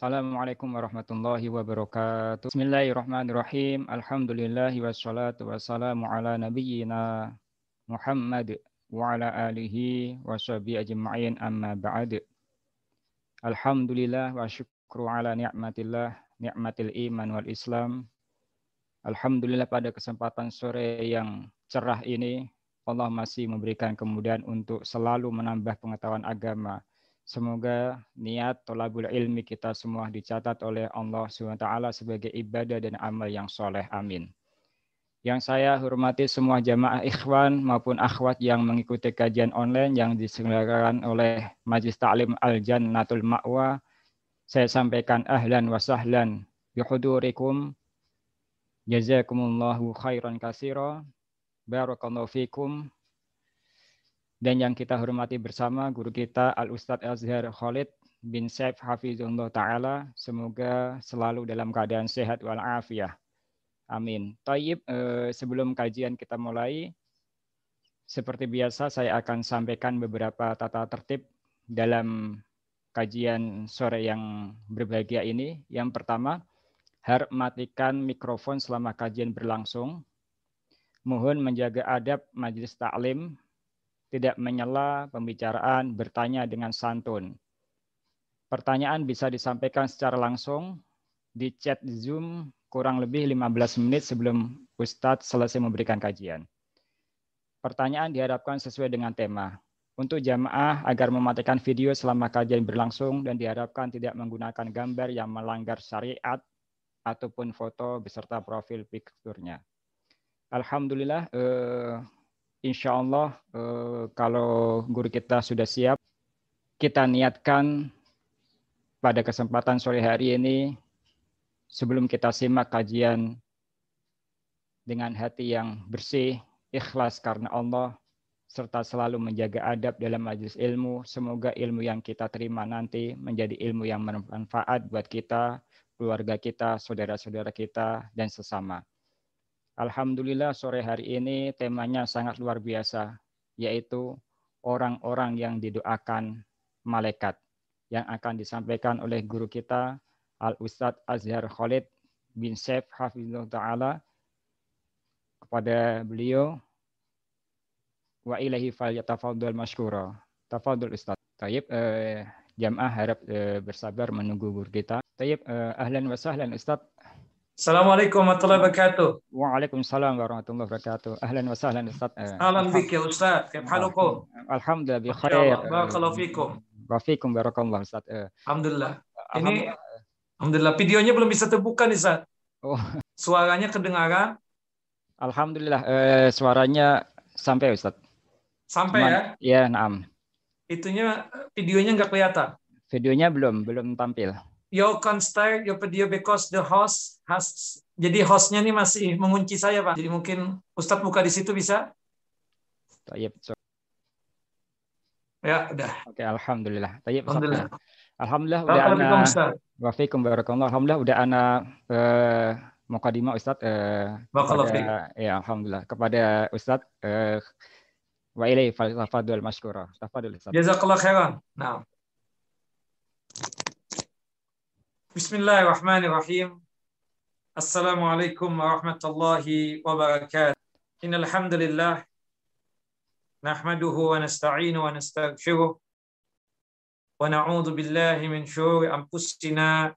Assalamualaikum warahmatullahi wabarakatuh. Bismillahirrahmanirrahim. Alhamdulillah wassalatu wassalamu ala nabiyyina Muhammad wa ala alihi wa sahbihi ajma'in amma ba'd. Alhamdulillah wa syukru ala ni'matillah, ni'matil iman wal islam. Alhamdulillah pada kesempatan sore yang cerah ini Allah masih memberikan kemudahan untuk selalu menambah pengetahuan agama Semoga niat tolabul ilmi kita semua dicatat oleh Allah SWT sebagai ibadah dan amal yang soleh. Amin. Yang saya hormati semua jamaah ikhwan maupun akhwat yang mengikuti kajian online yang diselenggarakan oleh Majlis Ta'lim Al-Jannatul Ma'wa. Saya sampaikan ahlan wa sahlan bihudurikum. Jazakumullahu khairan kasiro. Barakallahu fikum dan yang kita hormati bersama guru kita Al Ustadz Azhar Khalid bin Saif Hafizullah Ta'ala. Semoga selalu dalam keadaan sehat walafiat. Amin. Taib, eh, sebelum kajian kita mulai, seperti biasa saya akan sampaikan beberapa tata tertib dalam kajian sore yang berbahagia ini. Yang pertama, harap mikrofon selama kajian berlangsung. Mohon menjaga adab majelis taklim tidak menyela pembicaraan, bertanya dengan santun. Pertanyaan bisa disampaikan secara langsung di chat Zoom kurang lebih 15 menit sebelum Ustadz selesai memberikan kajian. Pertanyaan diharapkan sesuai dengan tema. Untuk jamaah agar mematikan video selama kajian berlangsung dan diharapkan tidak menggunakan gambar yang melanggar syariat ataupun foto beserta profil pikturnya. Alhamdulillah, eh, insya Allah eh, kalau guru kita sudah siap, kita niatkan pada kesempatan sore hari ini sebelum kita simak kajian dengan hati yang bersih, ikhlas karena Allah, serta selalu menjaga adab dalam majelis ilmu. Semoga ilmu yang kita terima nanti menjadi ilmu yang bermanfaat buat kita, keluarga kita, saudara-saudara kita, dan sesama. Alhamdulillah sore hari ini temanya sangat luar biasa, yaitu orang-orang yang didoakan malaikat yang akan disampaikan oleh guru kita Al Ustadz Azhar Khalid bin Saif Hafizullah Ta'ala kepada beliau wa ilahi fal yatafadhal mashkura. Tafadhal Ustaz. Tayyib eh, jamaah harap eh, bersabar menunggu guru kita. Tayyib eh, ahlan wa sahlan Ustaz. Assalamualaikum warahmatullahi wabarakatuh. Waalaikumsalam warahmatullahi wabarakatuh. Ahlan wa sahlan Ustaz. Ahlan bik ya Ustaz. Kif halukum? Alhamdulillah bi khair. Barakallahu fikum. Wa fikum barakallahu Ustaz. Alhamdulillah. Ini Alhamdulillah videonya belum bisa terbuka nih Ustaz. Oh. Suaranya kedengaran? Alhamdulillah eh, suaranya sampai Ustaz. Sampai Cuman, ya? Ya, naam. Itunya videonya nggak kelihatan. Videonya belum belum tampil. You can start your video because the host has jadi hostnya ini masih mengunci saya Pak. Jadi mungkin Ustadz buka di situ bisa? Tayyib. So, Ya, udah. Oke, alhamdulillah. Tayyib. Alhamdulillah. Alhamdulillah udah ana Ustaz. wa fikum barakallahu. Alhamdulillah udah ana eh mukadimah Ustaz eh Barakallahu fiik. kepada ya alhamdulillah kepada Ustaz eh wa ilaihi fadl masykura. Tafadhol Ustaz. Jazakallah khairan. Nah. Bismillahirrahmanirrahim. Assalamualaikum warahmatullahi wabarakatuh. Innal hamdalillah nahmaduhu wa nasta'inu wa nastaghfiruh wa na'udzu billahi min syururi anfusina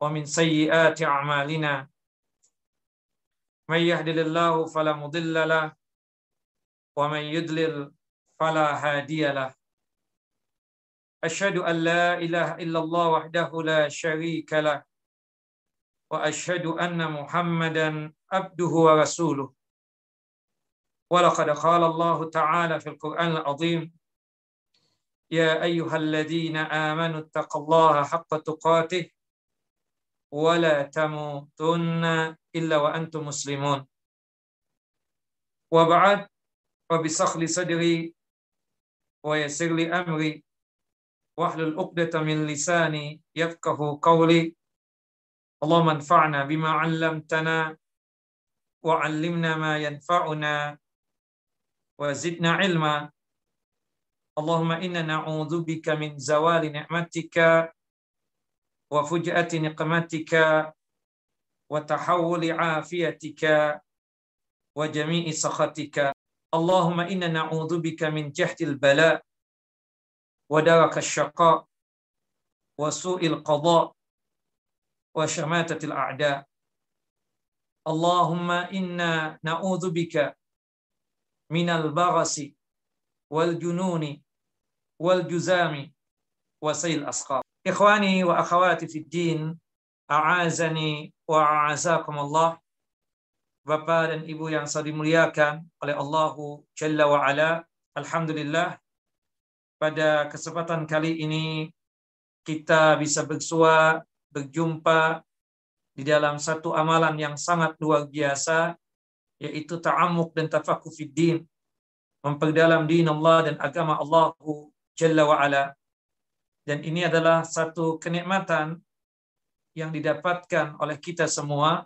wa min sayyiati a'malina. May yahdihillahu fala mudilla lahu wa man yudlil fala hadiya lahu. أشهد أن لا إله إلا الله وحده لا شريك له وأشهد أن محمدا عبده ورسوله. ولقد قال الله تعالى في القرآن العظيم يا أيها الذين آمنوا اتقوا الله حق تقاته ولا تموتن إلا وأنتم مسلمون. وبعد وبصخل صدري ويسر لي أمري. واحلل عقدة من لساني يفقه قولي اللهم انفعنا بما علمتنا وعلمنا ما ينفعنا وزدنا علما اللهم إنا نعوذ بك من زوال نعمتك وفجأة نقمتك وتحول عافيتك وجميع سخطك اللهم إنا نعوذ بك من جهد البلاء ودرك الشقاء وسوء القضاء وشماتة الأعداء اللهم إنا نعوذ بك من البغس والجنون والجزام وسيل الأسقام إخواني وأخواتي في الدين أعازني وأعزاكم الله Bapak dan Ibu yang saya dimuliakan oleh Allah Jalla wa Ala. Alhamdulillah pada kesempatan kali ini kita bisa bersua, berjumpa di dalam satu amalan yang sangat luar biasa yaitu ta'amuk dan tafaqquh fid din memperdalam din Allah dan agama Allah Jalla wa Ala. Dan ini adalah satu kenikmatan yang didapatkan oleh kita semua,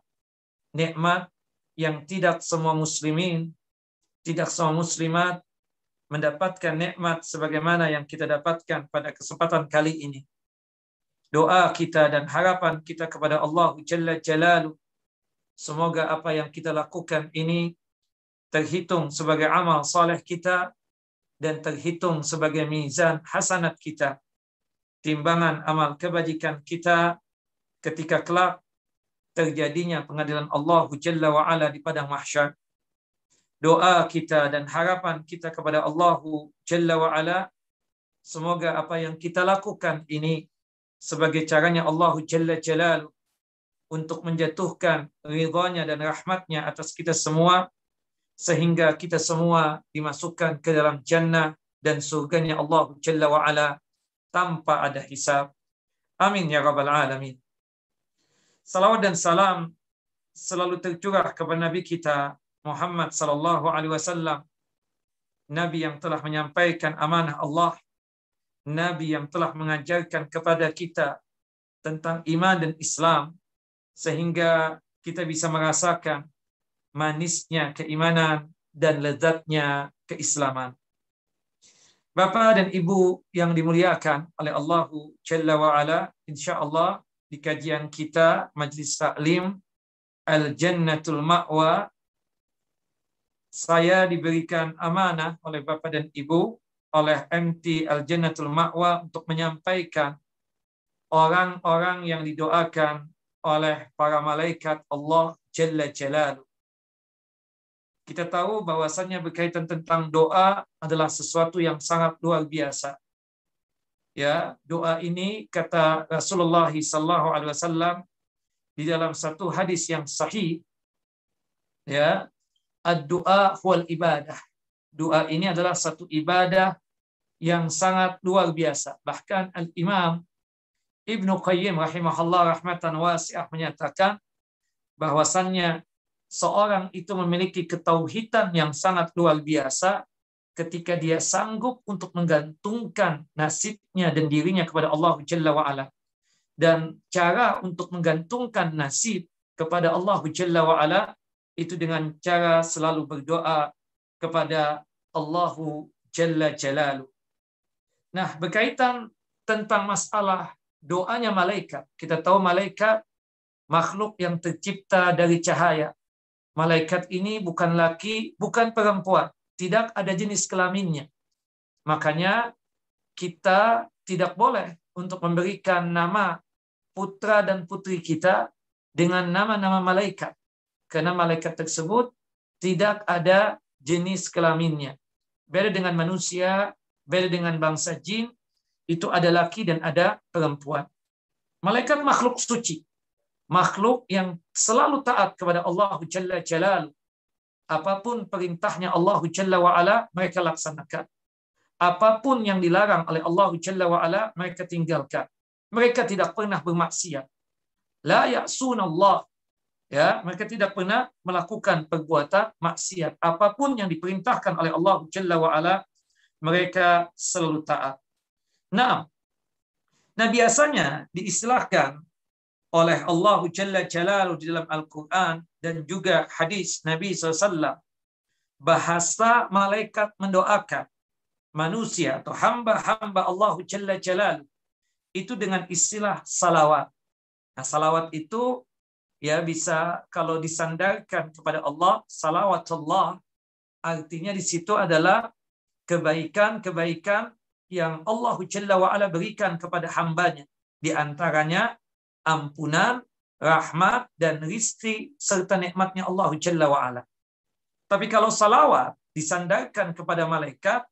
nikmat yang tidak semua muslimin, tidak semua muslimat mendapatkan nikmat sebagaimana yang kita dapatkan pada kesempatan kali ini. Doa kita dan harapan kita kepada Allah Jalla Jalalu. Semoga apa yang kita lakukan ini terhitung sebagai amal saleh kita dan terhitung sebagai mizan hasanat kita. Timbangan amal kebajikan kita ketika kelak terjadinya pengadilan Allah Jalla wa Ala di padang mahsyar. Doa kita dan harapan kita kepada Allah Jalla wa Ala semoga apa yang kita lakukan ini sebagai caranya Allah Jalla Jalal untuk menjatuhkan ridhanya dan rahmatnya atas kita semua sehingga kita semua dimasukkan ke dalam jannah dan surganya Allah Jalla wa Ala tanpa ada hisab. Amin ya rabbal alamin. Salawat dan salam selalu tercurah kepada Nabi kita Muhammad sallallahu alaihi wasallam. Nabi yang telah menyampaikan amanah Allah. Nabi yang telah mengajarkan kepada kita tentang iman dan Islam sehingga kita bisa merasakan manisnya keimanan dan lezatnya keislaman. Bapak dan Ibu yang dimuliakan oleh Allah Jalla wa Ala, insyaallah di kajian kita Majlis Taklim Al-Jannatul Ma'wa saya diberikan amanah oleh Bapak dan Ibu oleh MT Al-Jannatul Ma'wa untuk menyampaikan orang-orang yang didoakan oleh para malaikat Allah Jalla Jalalu. Kita tahu bahwasannya berkaitan tentang doa adalah sesuatu yang sangat luar biasa ya doa ini kata Rasulullah sallallahu alaihi wasallam di dalam satu hadis yang sahih ya ad-du'a huwal ibadah doa ini adalah satu ibadah yang sangat luar biasa bahkan al-imam Ibnu Qayyim rahimahullah rahmatan wasi'ah menyatakan bahwasannya seorang itu memiliki ketauhidan yang sangat luar biasa ketika dia sanggup untuk menggantungkan nasibnya dan dirinya kepada Allah Jalla wa'ala. Dan cara untuk menggantungkan nasib kepada Allah Jalla wa'ala itu dengan cara selalu berdoa kepada Allah Jalla Jalalu. Nah, berkaitan tentang masalah doanya malaikat. Kita tahu malaikat makhluk yang tercipta dari cahaya. Malaikat ini bukan laki, bukan perempuan tidak ada jenis kelaminnya. Makanya kita tidak boleh untuk memberikan nama putra dan putri kita dengan nama-nama malaikat. Karena malaikat tersebut tidak ada jenis kelaminnya. Beda dengan manusia, beda dengan bangsa jin, itu ada laki dan ada perempuan. Malaikat makhluk suci. Makhluk yang selalu taat kepada Allah Jalla Jalaluh apa pun perintahnya Allah Jalla wa ala mereka laksanakan. Apa pun yang dilarang oleh Allah Jalla wa ala mereka tinggalkan. Mereka tidak pernah bermaksiat. La ya'sun Allah. Ya, mereka tidak pernah melakukan perbuatan maksiat. Apa pun yang diperintahkan oleh Allah Jalla wa ala mereka selalu taat. Nah, nah biasanya diistilahkan oleh Allah Jalla Jalalu di dalam Al-Quran dan juga hadis Nabi SAW. Bahasa malaikat mendoakan manusia atau hamba-hamba Allah Jalla Jalalu itu dengan istilah salawat. Nah, salawat itu ya bisa kalau disandarkan kepada Allah, salawatullah artinya di situ adalah kebaikan-kebaikan yang Allah Jalla wa'ala berikan kepada hambanya. Di antaranya ampunan, rahmat, dan rizki serta nikmatnya Allah Jalla wa'ala. Tapi kalau salawat disandarkan kepada malaikat,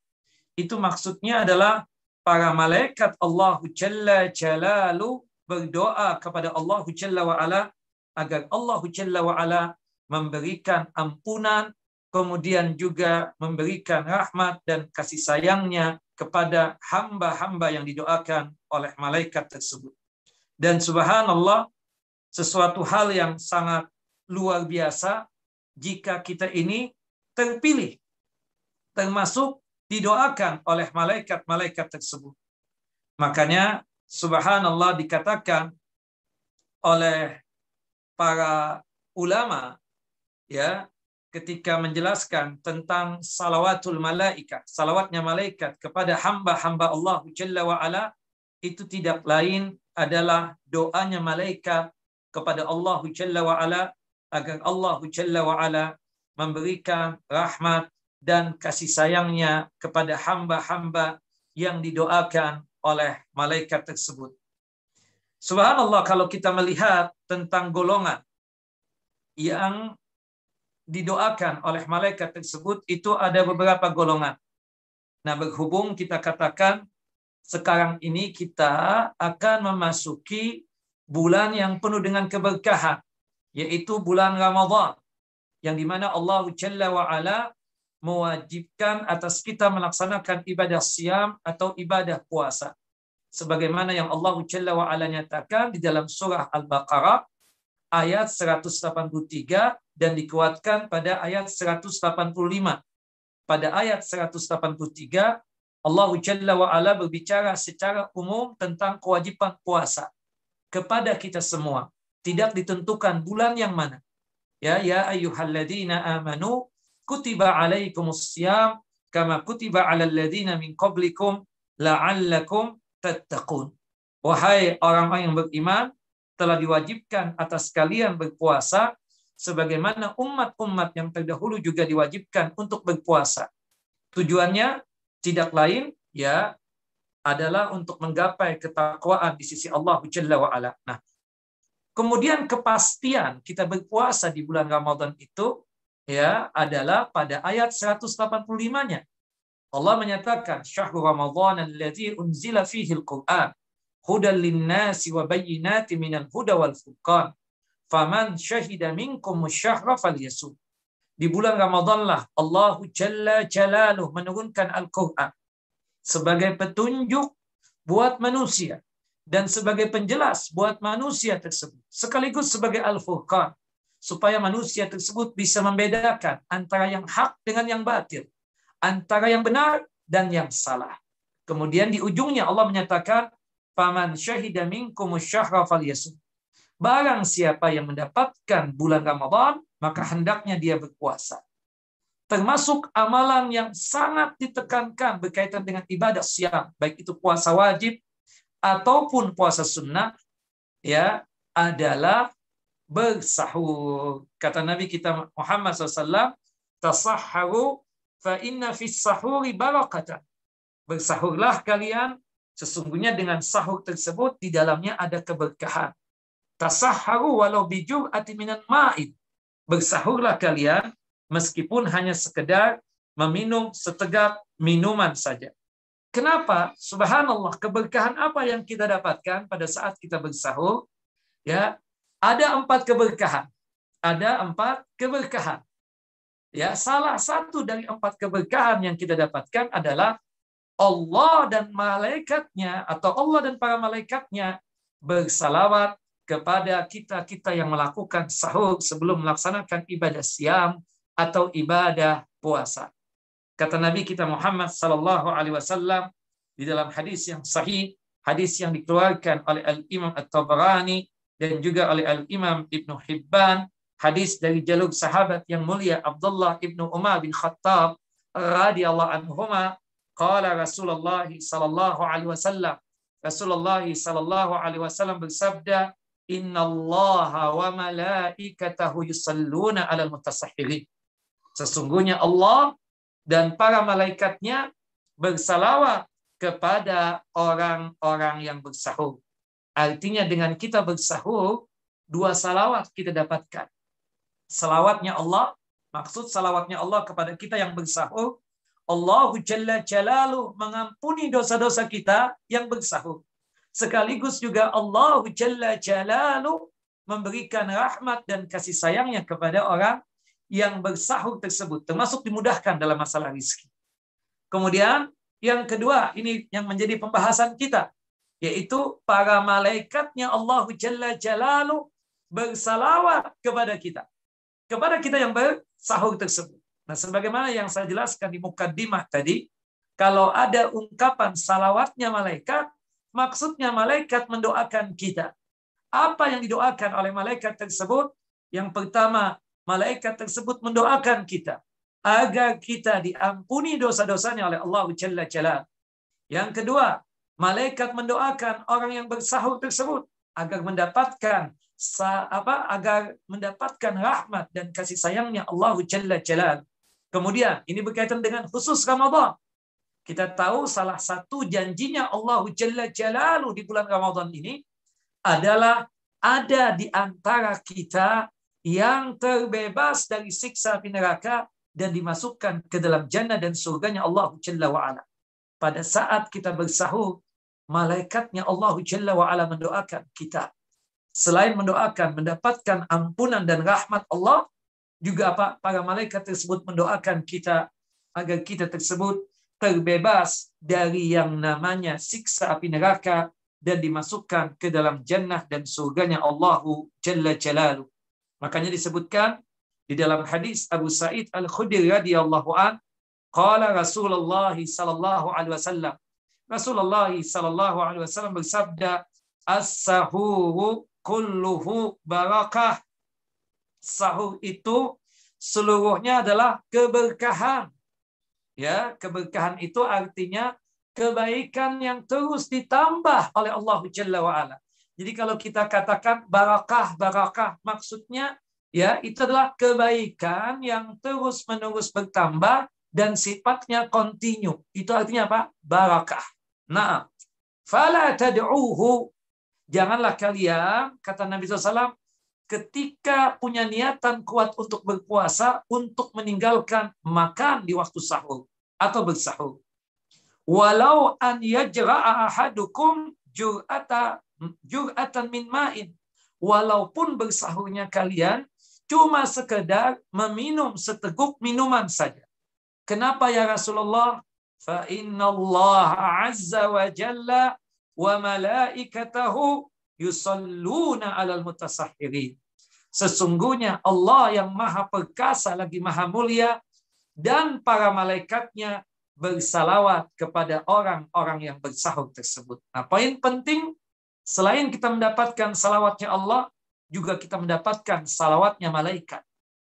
itu maksudnya adalah para malaikat Allah Jalla Jalalu berdoa kepada Allah Jalla wa'ala agar Allah Jalla wa'ala memberikan ampunan, kemudian juga memberikan rahmat dan kasih sayangnya kepada hamba-hamba yang didoakan oleh malaikat tersebut. Dan subhanallah, sesuatu hal yang sangat luar biasa jika kita ini terpilih, termasuk didoakan oleh malaikat-malaikat tersebut. Makanya subhanallah dikatakan oleh para ulama ya ketika menjelaskan tentang salawatul malaikat, salawatnya malaikat kepada hamba-hamba Allah Jalla wa ala itu tidak lain adalah doanya malaikat kepada Allah Jalla wa ala agar Allah Jalla wa ala memberikan rahmat dan kasih sayangnya kepada hamba-hamba yang didoakan oleh malaikat tersebut. Subhanallah kalau kita melihat tentang golongan yang didoakan oleh malaikat tersebut itu ada beberapa golongan. Nah, berhubung kita katakan sekarang ini kita akan memasuki bulan yang penuh dengan keberkahan, yaitu bulan Ramadhan, yang di mana Allah Jalla wa'ala mewajibkan atas kita melaksanakan ibadah siam atau ibadah puasa. Sebagaimana yang Allah Jalla wa'ala nyatakan di dalam surah Al-Baqarah ayat 183 dan dikuatkan pada ayat 185. Pada ayat 183, Allah Jalla wa'ala berbicara secara umum tentang kewajiban puasa kepada kita semua. Tidak ditentukan bulan yang mana. Ya, ya ayyuhalladzina amanu kutiba alaikumus siyam kama kutiba alal ladzina min qablikum la'allakum tattaqun. Wahai orang-orang yang beriman, telah diwajibkan atas kalian berpuasa sebagaimana umat-umat yang terdahulu juga diwajibkan untuk berpuasa. Tujuannya tidak lain ya adalah untuk menggapai ketakwaan di sisi Allah Jalla wa ala. Nah, kemudian kepastian kita berpuasa di bulan Ramadan itu ya adalah pada ayat 185-nya. Allah menyatakan syahrul Ramadan alladzi unzila fihi al-Qur'an hudan lin-nasi wa bayyinatin minal huda wal furqan Faman syahida minkum syahra falyasum. Di bulan Ramadhanlah Allah Jalla Jalaluh menurunkan Al-Quran sebagai petunjuk buat manusia dan sebagai penjelas buat manusia tersebut sekaligus sebagai Al-Furqan supaya manusia tersebut bisa membedakan antara yang hak dengan yang batil antara yang benar dan yang salah kemudian di ujungnya Allah menyatakan faman syahida minkum syahra falyasum Barang siapa yang mendapatkan bulan Ramadan, maka hendaknya dia berpuasa. Termasuk amalan yang sangat ditekankan berkaitan dengan ibadah siang, baik itu puasa wajib ataupun puasa sunnah, ya adalah bersahur. Kata Nabi kita Muhammad SAW, tasahharu fa inna fis sahuri barakatan. Bersahurlah kalian, sesungguhnya dengan sahur tersebut di dalamnya ada keberkahan. Tasahharu walau bijur minan ma'id. Bersahurlah kalian meskipun hanya sekedar meminum setegak minuman saja. Kenapa? Subhanallah, keberkahan apa yang kita dapatkan pada saat kita bersahur? Ya, ada empat keberkahan. Ada empat keberkahan. Ya, salah satu dari empat keberkahan yang kita dapatkan adalah Allah dan malaikatnya atau Allah dan para malaikatnya bersalawat kepada kita-kita yang melakukan sahur sebelum melaksanakan ibadah siam atau ibadah puasa. Kata Nabi kita Muhammad sallallahu alaihi wasallam di dalam hadis yang sahih, hadis yang dikeluarkan oleh Al-Imam At-Tabarani dan juga oleh Al-Imam Ibnu Hibban, hadis dari jalur sahabat yang mulia Abdullah Ibnu Umar bin Khattab radhiyallahu anhuma qala Rasulullah sallallahu alaihi wasallam Rasulullah sallallahu alaihi wasallam bersabda, "Innallaha wa malaikatahu yusalluna 'alal mutasahhirin." Sesungguhnya Allah dan para malaikatnya bersalawat kepada orang-orang yang bersahur. Artinya dengan kita bersahur, dua salawat kita dapatkan. Salawatnya Allah, maksud salawatnya Allah kepada kita yang bersahur, Allahu Jalla Jalalu mengampuni dosa-dosa kita yang bersahur. Sekaligus juga Allahu Jalla Jalalu memberikan rahmat dan kasih sayangnya kepada orang yang bersahur tersebut, termasuk dimudahkan dalam masalah rizki. Kemudian yang kedua, ini yang menjadi pembahasan kita, yaitu para malaikatnya Allah Jalla Jalalu bersalawat kepada kita. Kepada kita yang bersahur tersebut. Nah, sebagaimana yang saya jelaskan di mukaddimah tadi, kalau ada ungkapan salawatnya malaikat, maksudnya malaikat mendoakan kita. Apa yang didoakan oleh malaikat tersebut? Yang pertama, malaikat tersebut mendoakan kita agar kita diampuni dosa-dosanya oleh Allah Jalla Jalla. Yang kedua, malaikat mendoakan orang yang bersahur tersebut agar mendapatkan apa agar mendapatkan rahmat dan kasih sayangnya Allah Jalla Jalla. Kemudian ini berkaitan dengan khusus Ramadan. Kita tahu salah satu janjinya Allah Jalla Jalalu di bulan Ramadan ini adalah ada di antara kita yang terbebas dari siksa api neraka dan dimasukkan ke dalam jannah dan surganya Allah Jalla wa'ala. Pada saat kita bersahur, malaikatnya Allah Jalla wa'ala mendoakan kita. Selain mendoakan mendapatkan ampunan dan rahmat Allah, juga apa para malaikat tersebut mendoakan kita agar kita tersebut terbebas dari yang namanya siksa api neraka dan dimasukkan ke dalam jannah dan surganya Allahu Jalla Jalaluh. Makanya disebutkan di dalam hadis Abu Sa'id Al-Khudri radhiyallahu an, qala Rasulullah sallallahu alaihi wasallam. Rasulullah sallallahu alaihi wasallam bersabda, "As-sahuru kulluhu barakah." Sahur itu seluruhnya adalah keberkahan. Ya, keberkahan itu artinya kebaikan yang terus ditambah oleh Allah Jalla wa ala. Jadi kalau kita katakan barakah, barakah, maksudnya ya itu adalah kebaikan yang terus-menerus bertambah dan sifatnya kontinu. Itu artinya apa? Barakah. Nah, fala tad'uhu janganlah kalian kata Nabi SAW ketika punya niatan kuat untuk berpuasa untuk meninggalkan makan di waktu sahur atau bersahur. Walau an yajra'a ahadukum jur'ata jur'atan min ma'in. Walaupun bersahurnya kalian cuma sekedar meminum seteguk minuman saja. Kenapa ya Rasulullah? Azza wa jalla wa malaikatahu yusalluna alal mutasahhirin. Sesungguhnya Allah yang maha perkasa lagi maha mulia dan para malaikatnya bersalawat kepada orang-orang yang bersahur tersebut. Nah, poin penting Selain kita mendapatkan salawatnya Allah, juga kita mendapatkan salawatnya malaikat.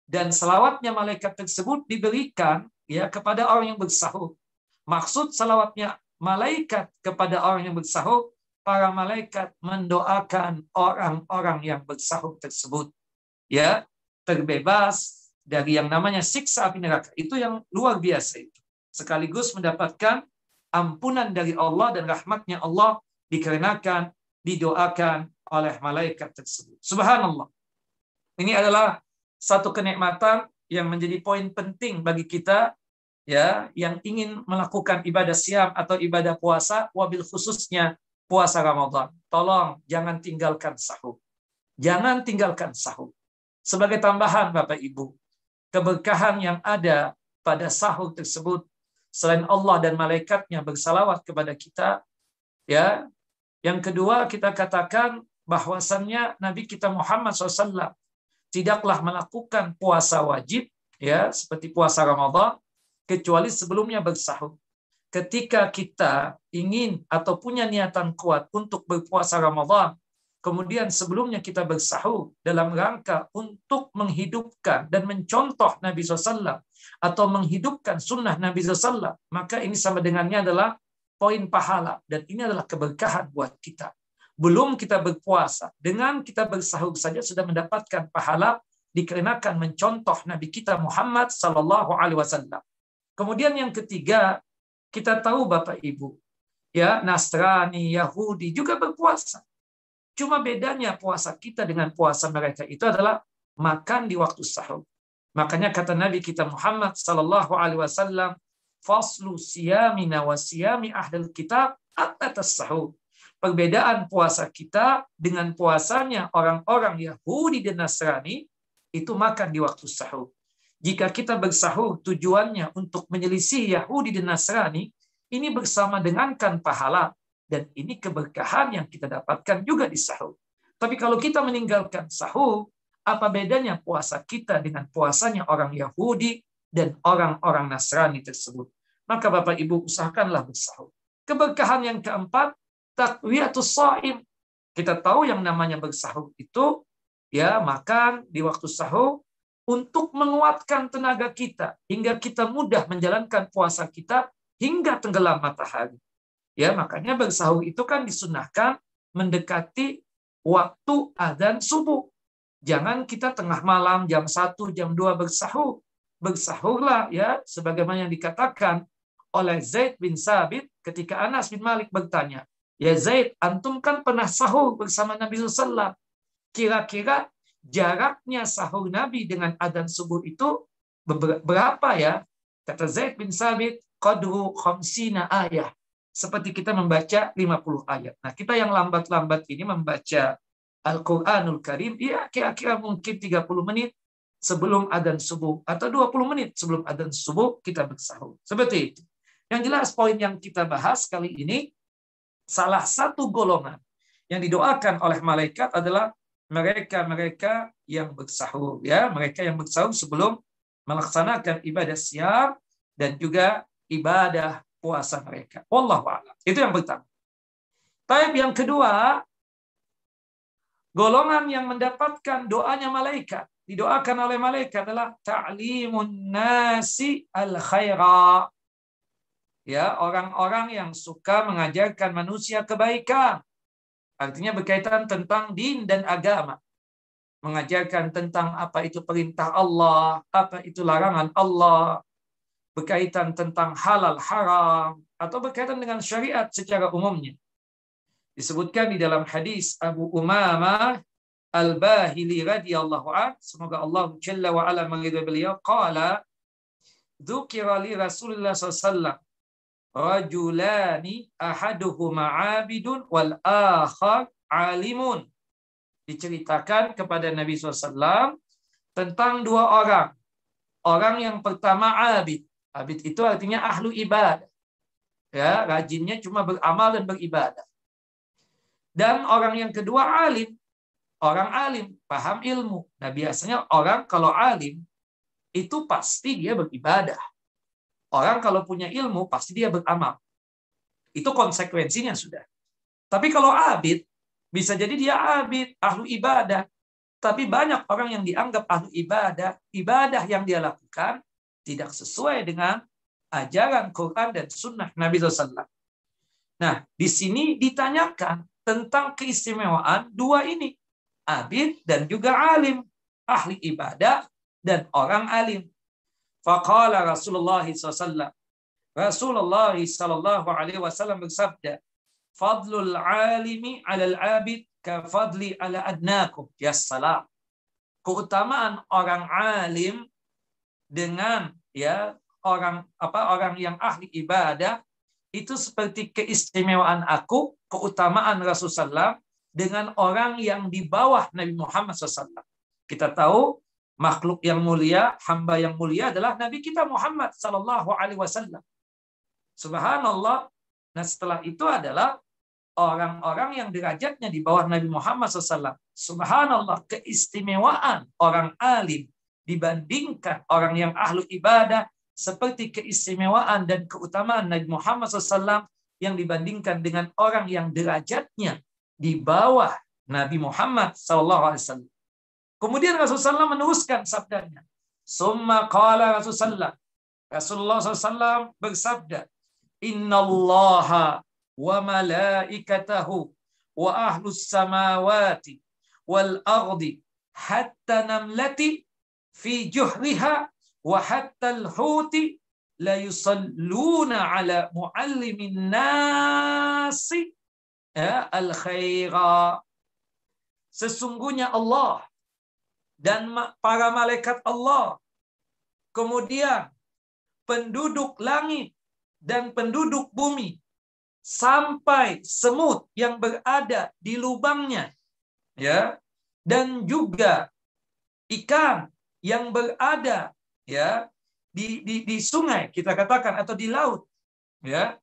Dan salawatnya malaikat tersebut diberikan ya kepada orang yang bersahur. Maksud salawatnya malaikat kepada orang yang bersahur, para malaikat mendoakan orang-orang yang bersahur tersebut. Ya, terbebas dari yang namanya siksa api neraka. Itu yang luar biasa itu. Sekaligus mendapatkan ampunan dari Allah dan rahmatnya Allah dikarenakan didoakan oleh malaikat tersebut. Subhanallah. Ini adalah satu kenikmatan yang menjadi poin penting bagi kita ya yang ingin melakukan ibadah siam atau ibadah puasa wabil khususnya puasa Ramadan. Tolong jangan tinggalkan sahur. Jangan tinggalkan sahur. Sebagai tambahan Bapak Ibu, keberkahan yang ada pada sahur tersebut selain Allah dan malaikatnya bersalawat kepada kita ya yang kedua kita katakan bahwasannya Nabi kita Muhammad SAW tidaklah melakukan puasa wajib ya seperti puasa Ramadan kecuali sebelumnya bersahur. Ketika kita ingin atau punya niatan kuat untuk berpuasa Ramadan, kemudian sebelumnya kita bersahur dalam rangka untuk menghidupkan dan mencontoh Nabi SAW atau menghidupkan sunnah Nabi SAW, maka ini sama dengannya adalah poin pahala dan ini adalah keberkahan buat kita. Belum kita berpuasa, dengan kita bersahur saja sudah mendapatkan pahala dikarenakan mencontoh Nabi kita Muhammad Sallallahu Alaihi Wasallam. Kemudian yang ketiga, kita tahu Bapak Ibu, ya Nasrani, Yahudi juga berpuasa. Cuma bedanya puasa kita dengan puasa mereka itu adalah makan di waktu sahur. Makanya kata Nabi kita Muhammad sallallahu alaihi wasallam, "Faslu siyamina wa siyami ahlul kitab atas sahur." Perbedaan puasa kita dengan puasanya orang-orang Yahudi dan Nasrani itu makan di waktu sahur. Jika kita bersahur tujuannya untuk menyelisih Yahudi dan Nasrani, ini bersama dengankan pahala dan ini keberkahan yang kita dapatkan juga di sahur. Tapi kalau kita meninggalkan sahur, apa bedanya puasa kita dengan puasanya orang Yahudi dan orang-orang Nasrani tersebut? Maka Bapak Ibu usahakanlah bersahur. Keberkahan yang keempat, takwiyatus saim. Kita tahu yang namanya bersahur itu ya makan di waktu sahur untuk menguatkan tenaga kita hingga kita mudah menjalankan puasa kita hingga tenggelam matahari. Ya, makanya bersahur itu kan disunahkan mendekati waktu adzan subuh. Jangan kita tengah malam jam 1, jam 2 bersahur. Bersahurlah ya sebagaimana yang dikatakan oleh Zaid bin Sabit ketika Anas bin Malik bertanya, "Ya Zaid, antum kan pernah sahur bersama Nabi SAW. Kira-kira jaraknya sahur Nabi dengan adzan subuh itu berapa ya?" Kata Zaid bin Sabit, "Qadru khamsina ayah." Seperti kita membaca 50 ayat. Nah, kita yang lambat-lambat ini membaca Al-Quranul Karim, ya kira-kira mungkin 30 menit sebelum adzan subuh atau 20 menit sebelum adzan subuh kita bersahur. Seperti itu. Yang jelas poin yang kita bahas kali ini salah satu golongan yang didoakan oleh malaikat adalah mereka-mereka yang bersahur ya, mereka yang bersahur sebelum melaksanakan ibadah siang dan juga ibadah puasa mereka. A'lam. Itu yang pertama. Tapi yang kedua, Golongan yang mendapatkan doanya malaikat, didoakan oleh malaikat adalah ta'limun nasi al khaira. Ya, orang-orang yang suka mengajarkan manusia kebaikan. Artinya berkaitan tentang din dan agama. Mengajarkan tentang apa itu perintah Allah, apa itu larangan Allah, berkaitan tentang halal haram, atau berkaitan dengan syariat secara umumnya disebutkan di dalam hadis Abu Umamah Al-Bahili radhiyallahu an semoga Allah jalla wa ala meridai beliau qala dzukira li Rasulullah sallallahu rajulani ahaduhuma 'abidun wal akhar 'alimun diceritakan kepada Nabi SAW tentang dua orang orang yang pertama abid abid itu artinya ahlu ibadah ya rajinnya cuma beramal dan beribadah dan orang yang kedua alim. Orang alim, paham ilmu. Nah biasanya orang kalau alim, itu pasti dia beribadah. Orang kalau punya ilmu, pasti dia beramal. Itu konsekuensinya sudah. Tapi kalau abid, bisa jadi dia abid, ahlu ibadah. Tapi banyak orang yang dianggap ahlu ibadah, ibadah yang dia lakukan tidak sesuai dengan ajaran Quran dan sunnah Nabi SAW. Nah, di sini ditanyakan, tentang keistimewaan dua ini. Abid dan juga alim. Ahli ibadah dan orang alim. Faqala Rasulullah SAW. Rasulullah sallallahu alaihi wasallam bersabda, "Fadlul alimi 'alal abid ka fadli 'ala adnakum." Ya salam. Keutamaan orang alim dengan ya orang apa orang yang ahli ibadah itu seperti keistimewaan aku, keutamaan Rasulullah dengan orang yang di bawah Nabi Muhammad SAW. Kita tahu makhluk yang mulia, hamba yang mulia adalah Nabi kita Muhammad Sallallahu Alaihi Wasallam. Subhanallah. Nah setelah itu adalah orang-orang yang derajatnya di bawah Nabi Muhammad SAW. Subhanallah keistimewaan orang alim dibandingkan orang yang ahlu ibadah seperti keistimewaan dan keutamaan Nabi Muhammad SAW yang dibandingkan dengan orang yang derajatnya di bawah Nabi Muhammad SAW. Kemudian Rasulullah SAW meneruskan sabdanya. Summa qala Rasulullah. Rasulullah SAW bersabda, innallaha wa malaikatahu wa ahlus samawati wal ardi hatta namlati fi juhriha wa hatta al-huti la yusalluna ala muallimin nasi ya, al khaira sesungguhnya Allah dan para malaikat Allah. Kemudian penduduk langit dan penduduk bumi. Sampai semut yang berada di lubangnya ya. Dan juga ikan yang berada ya di, di, di sungai kita katakan atau di laut ya.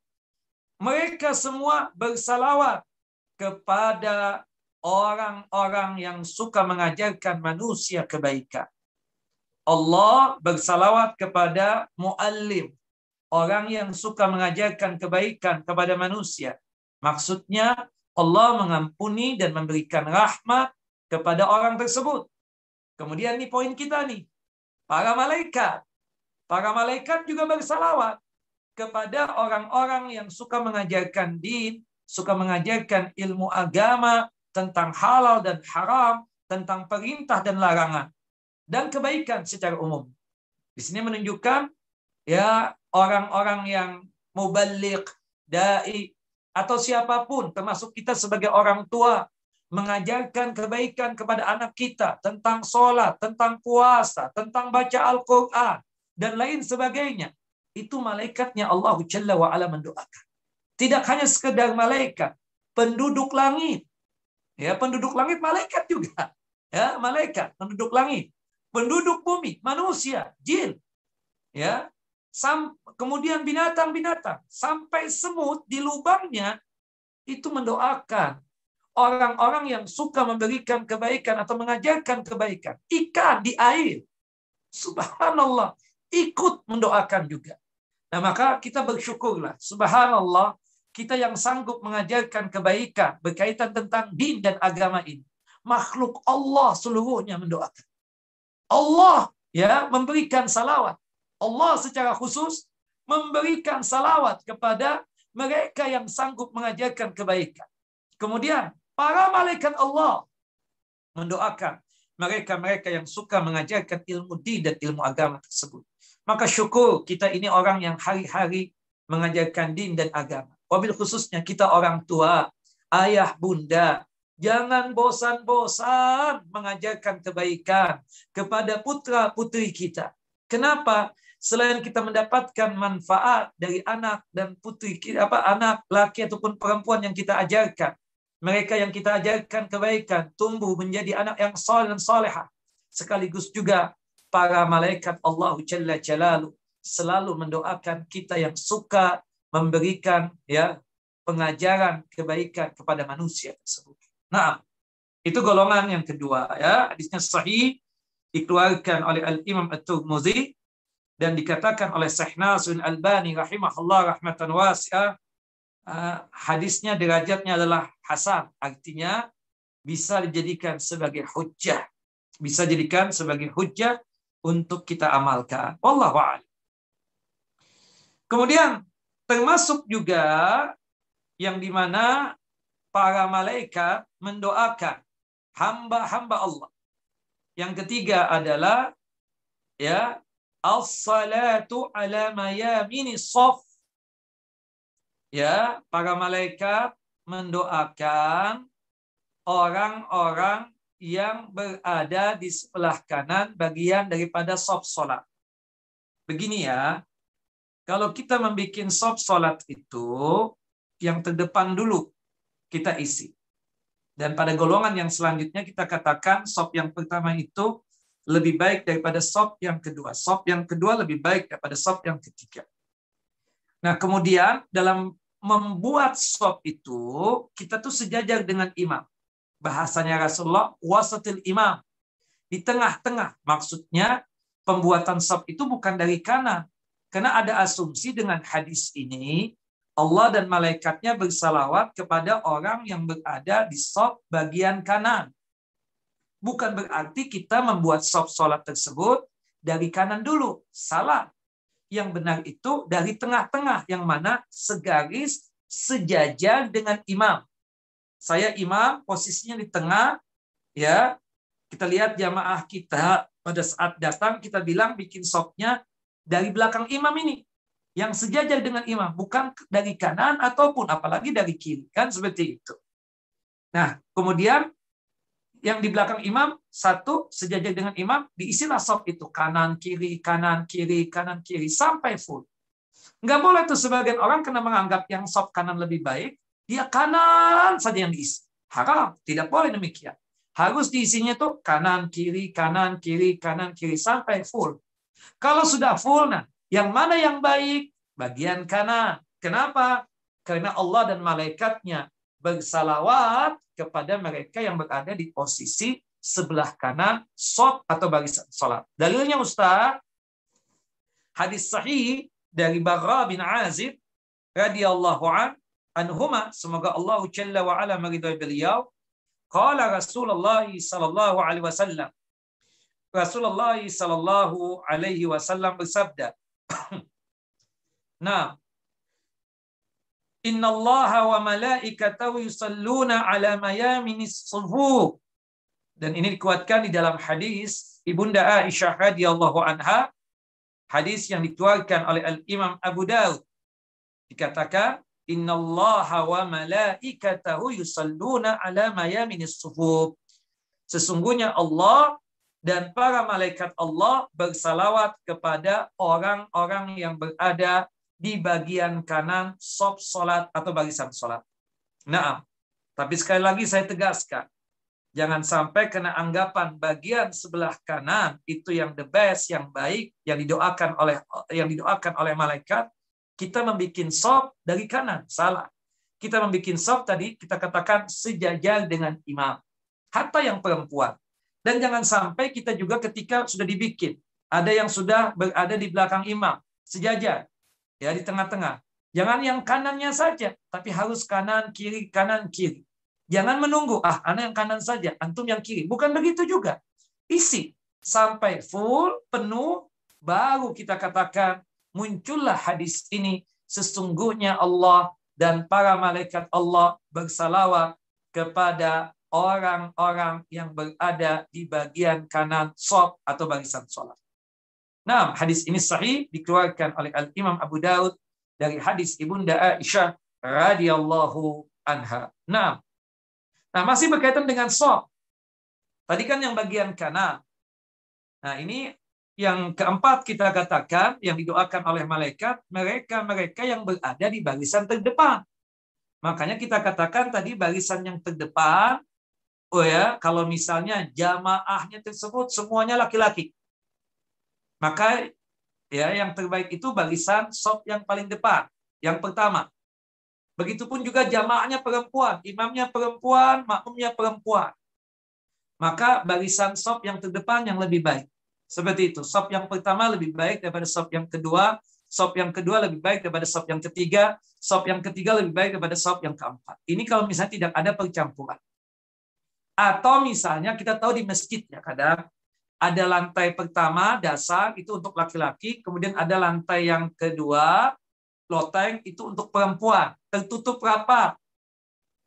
Mereka semua bersalawat kepada orang-orang yang suka mengajarkan manusia kebaikan. Allah bersalawat kepada muallim, orang yang suka mengajarkan kebaikan kepada manusia. Maksudnya Allah mengampuni dan memberikan rahmat kepada orang tersebut. Kemudian ini poin kita nih. Para malaikat. Para malaikat juga bersalawat kepada orang-orang yang suka mengajarkan din, suka mengajarkan ilmu agama, tentang halal dan haram, tentang perintah dan larangan, dan kebaikan secara umum. Di sini menunjukkan ya orang-orang yang mubalik, dai, atau siapa pun, termasuk kita sebagai orang tua, mengajarkan kebaikan kepada anak kita tentang sholat, tentang puasa, tentang baca Al-Quran, dan lain sebagainya. Itu malaikatnya Allah Jalla wa'ala mendoakan. Tidak hanya sekedar malaikat, penduduk langit, Ya, penduduk langit malaikat juga. Ya, malaikat, penduduk langit. Penduduk bumi, manusia, jin. Ya. Sam, kemudian binatang-binatang sampai semut di lubangnya itu mendoakan orang-orang yang suka memberikan kebaikan atau mengajarkan kebaikan. Ikan di air. Subhanallah. Ikut mendoakan juga. Nah maka kita bersyukurlah. Subhanallah kita yang sanggup mengajarkan kebaikan berkaitan tentang din dan agama ini. Makhluk Allah seluruhnya mendoakan. Allah ya memberikan salawat. Allah secara khusus memberikan salawat kepada mereka yang sanggup mengajarkan kebaikan. Kemudian para malaikat Allah mendoakan mereka-mereka yang suka mengajarkan ilmu din dan ilmu agama tersebut. Maka syukur kita ini orang yang hari-hari mengajarkan din dan agama. Wabil khususnya kita orang tua, ayah, bunda, jangan bosan-bosan mengajarkan kebaikan kepada putra-putri kita. Kenapa? Selain kita mendapatkan manfaat dari anak dan putri apa anak laki ataupun perempuan yang kita ajarkan, mereka yang kita ajarkan kebaikan tumbuh menjadi anak yang saleh dan salehah. Sekaligus juga para malaikat Allah Jalla Jalalu selalu mendoakan kita yang suka memberikan ya pengajaran kebaikan kepada manusia tersebut. Nah, itu golongan yang kedua ya. Hadisnya sahih dikeluarkan oleh Al-Imam At-Tirmidzi dan dikatakan oleh Syekh Nasrul Albani rahimahullah rahmatan wasi'ah uh, hadisnya derajatnya adalah hasan. Artinya bisa dijadikan sebagai hujjah. Bisa dijadikan sebagai hujjah untuk kita amalkan. Wallahu a'lam. Kemudian Termasuk juga yang di mana para malaikat mendoakan hamba-hamba Allah. Yang ketiga adalah ya as-salatu ala mayamini saf. Ya, para malaikat mendoakan orang-orang yang berada di sebelah kanan bagian daripada salat. Begini ya, kalau kita membuat sop sholat itu, yang terdepan dulu kita isi. Dan pada golongan yang selanjutnya kita katakan sop yang pertama itu lebih baik daripada sop yang kedua. Sop yang kedua lebih baik daripada sop yang ketiga. Nah kemudian dalam membuat sop itu, kita tuh sejajar dengan imam. Bahasanya Rasulullah, wasatil imam. Di tengah-tengah. Maksudnya pembuatan sop itu bukan dari kanan, karena ada asumsi dengan hadis ini, Allah dan malaikatnya bersalawat kepada orang yang berada di sop bagian kanan. Bukan berarti kita membuat sop sholat tersebut dari kanan dulu. Salah. yang benar itu dari tengah-tengah yang mana segaris sejajar dengan imam. Saya imam, posisinya di tengah, ya. Kita lihat jamaah kita pada saat datang kita bilang bikin sopnya dari belakang imam ini yang sejajar dengan imam, bukan dari kanan ataupun apalagi dari kiri, kan seperti itu. Nah, kemudian yang di belakang imam satu sejajar dengan imam diisilah sop itu kanan kiri kanan kiri kanan kiri sampai full. Nggak boleh tuh sebagian orang kena menganggap yang sop kanan lebih baik, dia kanan saja yang diisi. Haram, tidak boleh demikian. Harus diisinya tuh kanan kiri kanan kiri kanan kiri sampai full. Kalau sudah full, nah yang mana yang baik? Bagian kanan. Kenapa? Karena Allah dan malaikatnya bersalawat kepada mereka yang berada di posisi sebelah kanan sop atau barisan salat. Dalilnya Ustaz, hadis sahih dari Barra bin Azib radhiyallahu an anhuma semoga Allah jalla wa ala meridai beliau qala Rasulullah sallallahu alaihi wasallam Rasulullah sallallahu alaihi wasallam bersabda Nah, Inna Allah wa malaikatahu yusalluna ala mayaminis sufu. Dan ini dikuatkan di dalam hadis Ibunda Aisyah radhiyallahu anha, hadis yang dikeluarkan oleh Al-Imam Abu Daud. Dikatakan, Inna Allah wa malaikatahu yusalluna ala mayaminis sufu. Sesungguhnya Allah dan para malaikat Allah bersalawat kepada orang-orang yang berada di bagian kanan sop solat atau barisan solat. Nah, tapi sekali lagi saya tegaskan, jangan sampai kena anggapan bagian sebelah kanan itu yang the best, yang baik, yang didoakan oleh yang didoakan oleh malaikat. Kita membuat sop dari kanan, salah. Kita membuat sop tadi kita katakan sejajar dengan imam, hatta yang perempuan. Dan jangan sampai kita juga ketika sudah dibikin, ada yang sudah berada di belakang imam, sejajar ya di tengah-tengah. Jangan yang kanannya saja, tapi harus kanan kiri kanan kiri. Jangan menunggu, ah anak yang kanan saja, antum yang kiri. Bukan begitu juga. Isi sampai full penuh baru kita katakan muncullah hadis ini sesungguhnya Allah dan para malaikat Allah bersalawat kepada orang-orang yang berada di bagian kanan sop atau barisan sholat. Nah, hadis ini sahih dikeluarkan oleh Al Imam Abu Daud dari hadis Ibunda Aisyah radhiyallahu anha. Nah, nah masih berkaitan dengan sok. Tadi kan yang bagian kanan. Nah, ini yang keempat kita katakan yang didoakan oleh malaikat mereka-mereka yang berada di barisan terdepan. Makanya kita katakan tadi barisan yang terdepan oh ya, kalau misalnya jamaahnya tersebut semuanya laki-laki. Maka ya yang terbaik itu barisan sop yang paling depan, yang pertama. Begitupun juga jamaahnya perempuan, imamnya perempuan, makmumnya perempuan. Maka barisan sop yang terdepan yang lebih baik. Seperti itu. Sop yang pertama lebih baik daripada sop yang kedua. Sop yang kedua lebih baik daripada sop yang ketiga. Sop yang ketiga lebih baik daripada sop yang keempat. Ini kalau misalnya tidak ada percampuran. Atau misalnya kita tahu di masjid ya kadang ada lantai pertama dasar itu untuk laki-laki, kemudian ada lantai yang kedua loteng itu untuk perempuan, tertutup rapat.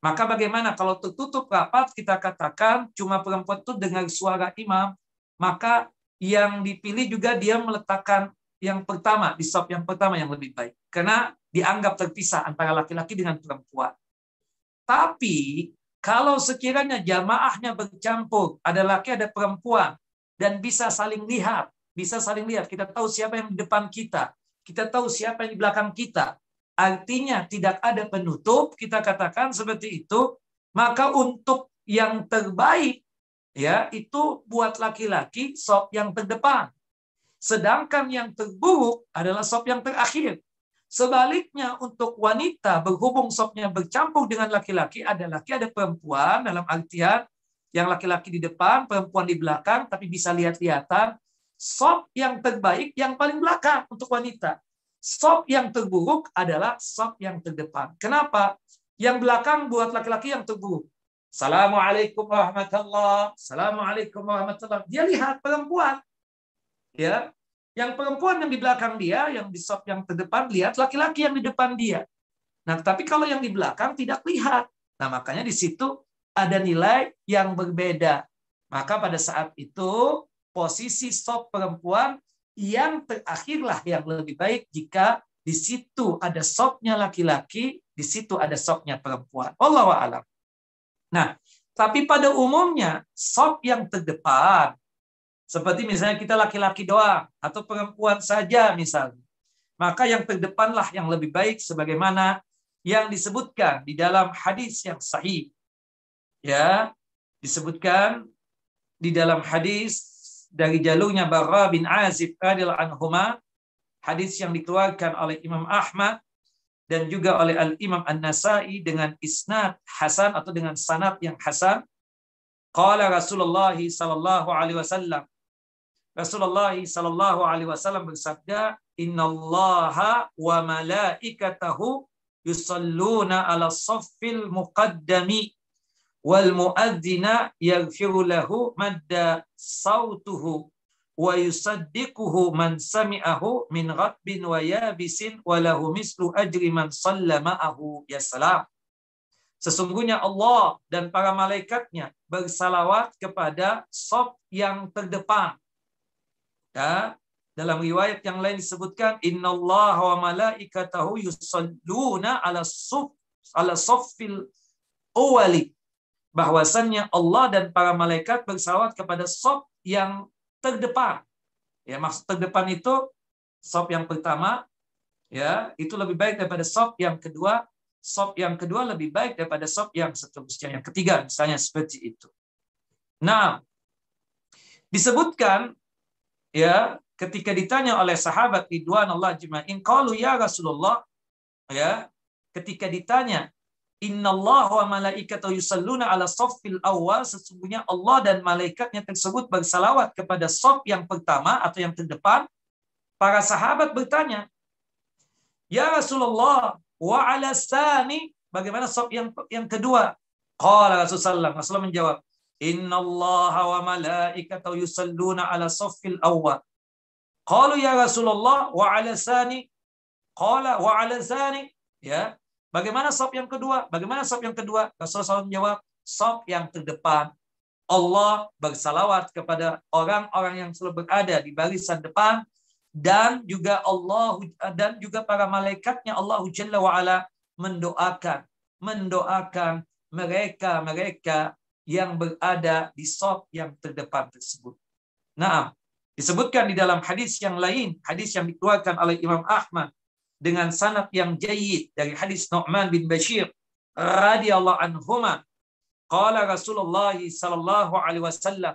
Maka bagaimana kalau tertutup rapat kita katakan cuma perempuan itu dengar suara imam, maka yang dipilih juga dia meletakkan yang pertama di sop yang pertama yang lebih baik karena dianggap terpisah antara laki-laki dengan perempuan. Tapi kalau sekiranya jamaahnya bercampur, ada laki ada perempuan, dan bisa saling lihat, bisa saling lihat. Kita tahu siapa yang di depan kita, kita tahu siapa yang di belakang kita. Artinya tidak ada penutup, kita katakan seperti itu. Maka untuk yang terbaik ya itu buat laki-laki sop yang terdepan. Sedangkan yang terburuk adalah sop yang terakhir. Sebaliknya untuk wanita berhubung sopnya bercampur dengan laki-laki ada laki ada perempuan dalam artian yang laki-laki di depan, perempuan di belakang, tapi bisa lihat-lihatan. Sop yang terbaik yang paling belakang untuk wanita. Sop yang terburuk adalah sop yang terdepan. Kenapa? Yang belakang buat laki-laki yang terburuk. Assalamualaikum warahmatullahi Assalamualaikum warahmatullahi Dia lihat perempuan. Ya. Yang perempuan yang di belakang dia, yang di sop yang terdepan, lihat laki-laki yang di depan dia. Nah, tapi kalau yang di belakang tidak lihat. Nah, makanya di situ ada nilai yang berbeda. Maka pada saat itu, posisi sop perempuan yang terakhirlah yang lebih baik jika di situ ada sopnya laki-laki, di situ ada sopnya perempuan. Allah alam. Nah, tapi pada umumnya sop yang terdepan seperti misalnya kita laki-laki doang atau perempuan saja misalnya. Maka yang terdepanlah yang lebih baik sebagaimana yang disebutkan di dalam hadis yang sahih. Ya, disebutkan di dalam hadis dari jalurnya Barra bin Azib radhiyallahu anhuma, hadis yang dikeluarkan oleh Imam Ahmad dan juga oleh Al Imam An-Nasai dengan isnad hasan atau dengan sanad yang hasan. Qala Rasulullah sallallahu alaihi wasallam Rasulullah Sallallahu Alaihi Wasallam bersabda, Inna Allah wa malaikatahu yusalluna ala saffil muqaddami wal muadzina yaghfiru lahu madda sautuhu wa yusaddiquhu man sami'ahu min ghabbin wa yabisin wa lahu mislu ajri man sallama'ahu ya salam. Sesungguhnya Allah dan para malaikatnya bersalawat kepada sof yang terdepan Ya, dalam riwayat yang lain disebutkan innallaha wa malaikatahu yusalluna ala suf ala saffil awali bahwasannya Allah dan para malaikat bersalawat kepada sop yang terdepan. Ya, maksud terdepan itu sop yang pertama ya, itu lebih baik daripada sop yang kedua, sop yang kedua lebih baik daripada sop yang seterusnya, yang ketiga misalnya seperti itu. Nah, disebutkan ya ketika ditanya oleh sahabat Ridwan Allah jema'in qalu ya Rasulullah? Ya ketika ditanya Allah wa malaikatahu yusalluna ala saffil awal sesungguhnya Allah dan malaikatnya tersebut bersalawat kepada saf yang pertama atau yang terdepan. Para sahabat bertanya ya Rasulullah wa ala sani? Bagaimana saf yang yang kedua? Qala Rasulullah Rasulullah menjawab Inna Allah wa malaikatahu yusalluna ala saffil awwal. Qalu ya Rasulullah wa ala sani. Qala wa ala sani. Ya. Bagaimana saf yang kedua? Bagaimana saf yang kedua? Rasulullah SAW menjawab, saf yang terdepan. Allah bersalawat kepada orang-orang yang selalu berada di barisan depan dan juga Allah dan juga para malaikatnya Allah Jalla wa ala mendoakan mendoakan mereka-mereka yang berada di sop yang terdepan tersebut. Nah, disebutkan di dalam hadis yang lain, hadis yang dikeluarkan oleh Imam Ahmad dengan sanad yang jayid dari hadis Nu'man bin Bashir radhiyallahu anhuma qala Rasulullah sallallahu alaihi wasallam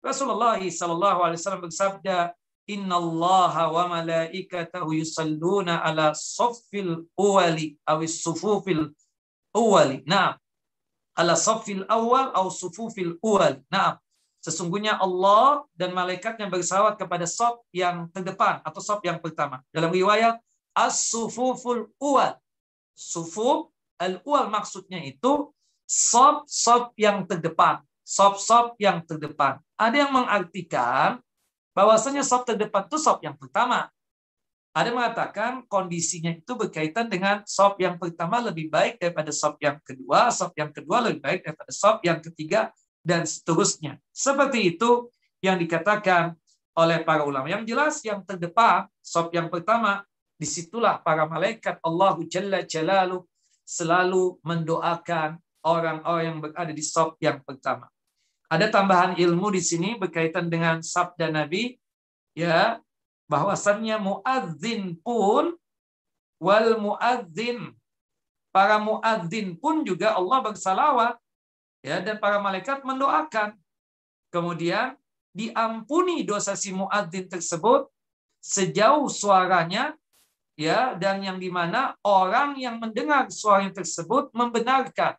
Rasulullah sallallahu alaihi wasallam bersabda Inna Allah wa malaikatahu yusalluna ala saffil awali awis sufufil awali. Nah, ala safil awal atau sufufil awal. Nah, sesungguhnya Allah dan malaikatnya bersalawat kepada saf yang terdepan atau saf yang pertama. Dalam riwayat as-sufuful awal. Sufuf al-awal maksudnya itu saf-saf yang terdepan, saf-saf yang terdepan. Ada yang mengartikan bahwasanya saf terdepan itu saf yang pertama. Ada mengatakan kondisinya itu berkaitan dengan sop yang pertama lebih baik daripada sop yang kedua, sop yang kedua lebih baik daripada sop yang ketiga, dan seterusnya. Seperti itu yang dikatakan oleh para ulama. Yang jelas yang terdepan, sop yang pertama, di situlah para malaikat Allah Jalla Jalalu selalu mendoakan orang-orang yang berada di sop yang pertama. Ada tambahan ilmu di sini berkaitan dengan sabda Nabi, ya bahwasannya muadzin pun wal muadzin para muadzin pun juga Allah bersalawat ya dan para malaikat mendoakan. Kemudian diampuni dosa si muadzin tersebut sejauh suaranya ya dan yang di mana orang yang mendengar suara tersebut membenarkan.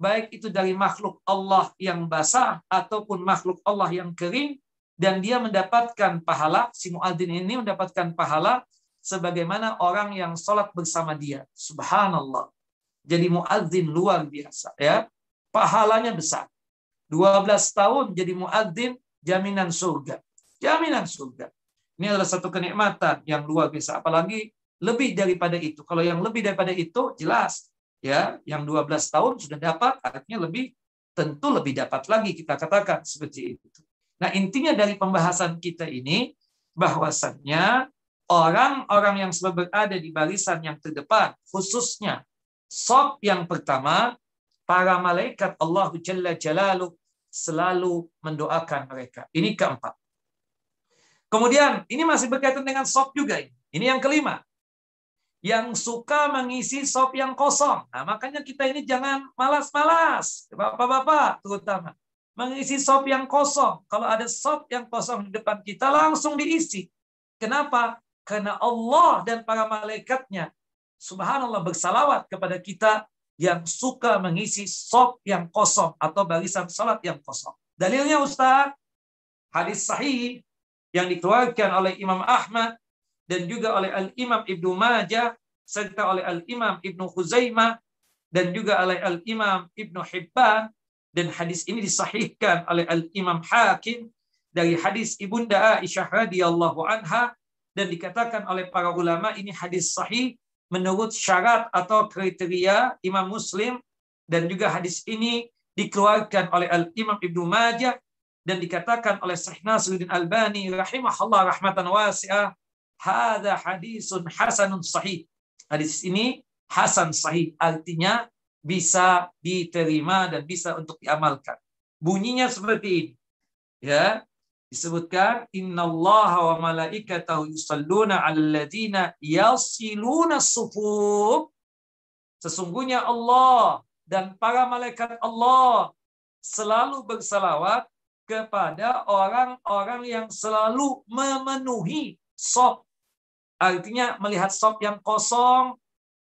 Baik itu dari makhluk Allah yang basah ataupun makhluk Allah yang kering dan dia mendapatkan pahala si muadzin ini mendapatkan pahala sebagaimana orang yang sholat bersama dia. Subhanallah. Jadi muadzin luar biasa ya. Pahalanya besar. 12 tahun jadi muadzin jaminan surga. Jaminan surga. Ini adalah satu kenikmatan yang luar biasa. Apalagi lebih daripada itu. Kalau yang lebih daripada itu jelas ya, yang 12 tahun sudah dapat artinya lebih tentu lebih dapat lagi kita katakan seperti itu. Nah, intinya dari pembahasan kita ini bahwasannya orang-orang yang selalu berada di barisan yang terdepan, khususnya sop yang pertama, para malaikat Allah Jalla Jalaluh selalu mendoakan mereka. Ini keempat. Kemudian ini masih berkaitan dengan sop juga ini. Ini yang kelima. Yang suka mengisi sop yang kosong. Nah, makanya kita ini jangan malas-malas. Bapak-bapak terutama. Mengisi sop yang kosong. Kalau ada sop yang kosong di depan kita, langsung diisi. Kenapa? Karena Allah dan para malaikatnya subhanallah bersalawat kepada kita yang suka mengisi sop yang kosong atau barisan salat yang kosong. Dalilnya Ustaz, hadis sahih yang dikeluarkan oleh Imam Ahmad dan juga oleh Al-Imam Ibnu Majah serta oleh Al-Imam Ibnu Khuzaimah dan juga oleh Al-Imam Ibnu Hibban dan hadis ini disahihkan oleh Al-Imam Hakim dari hadis Ibunda Aisyah radhiyallahu anha dan dikatakan oleh para ulama ini hadis sahih menurut syarat atau kriteria Imam Muslim dan juga hadis ini dikeluarkan oleh Al-Imam Ibnu Majah dan dikatakan oleh Syekh Nasruddin Albani rahimahullah rahmatan wasi'ah hadza hadisun hasanun sahih. Hadis ini hasan sahih artinya bisa diterima dan bisa untuk diamalkan. Bunyinya seperti ini. Ya disebutkan innallaha wa malaikatahu yusalluna 'alal yasiluna sufuf. Sesungguhnya Allah dan para malaikat Allah selalu bersalawat kepada orang-orang yang selalu memenuhi sop. Artinya melihat sop yang kosong,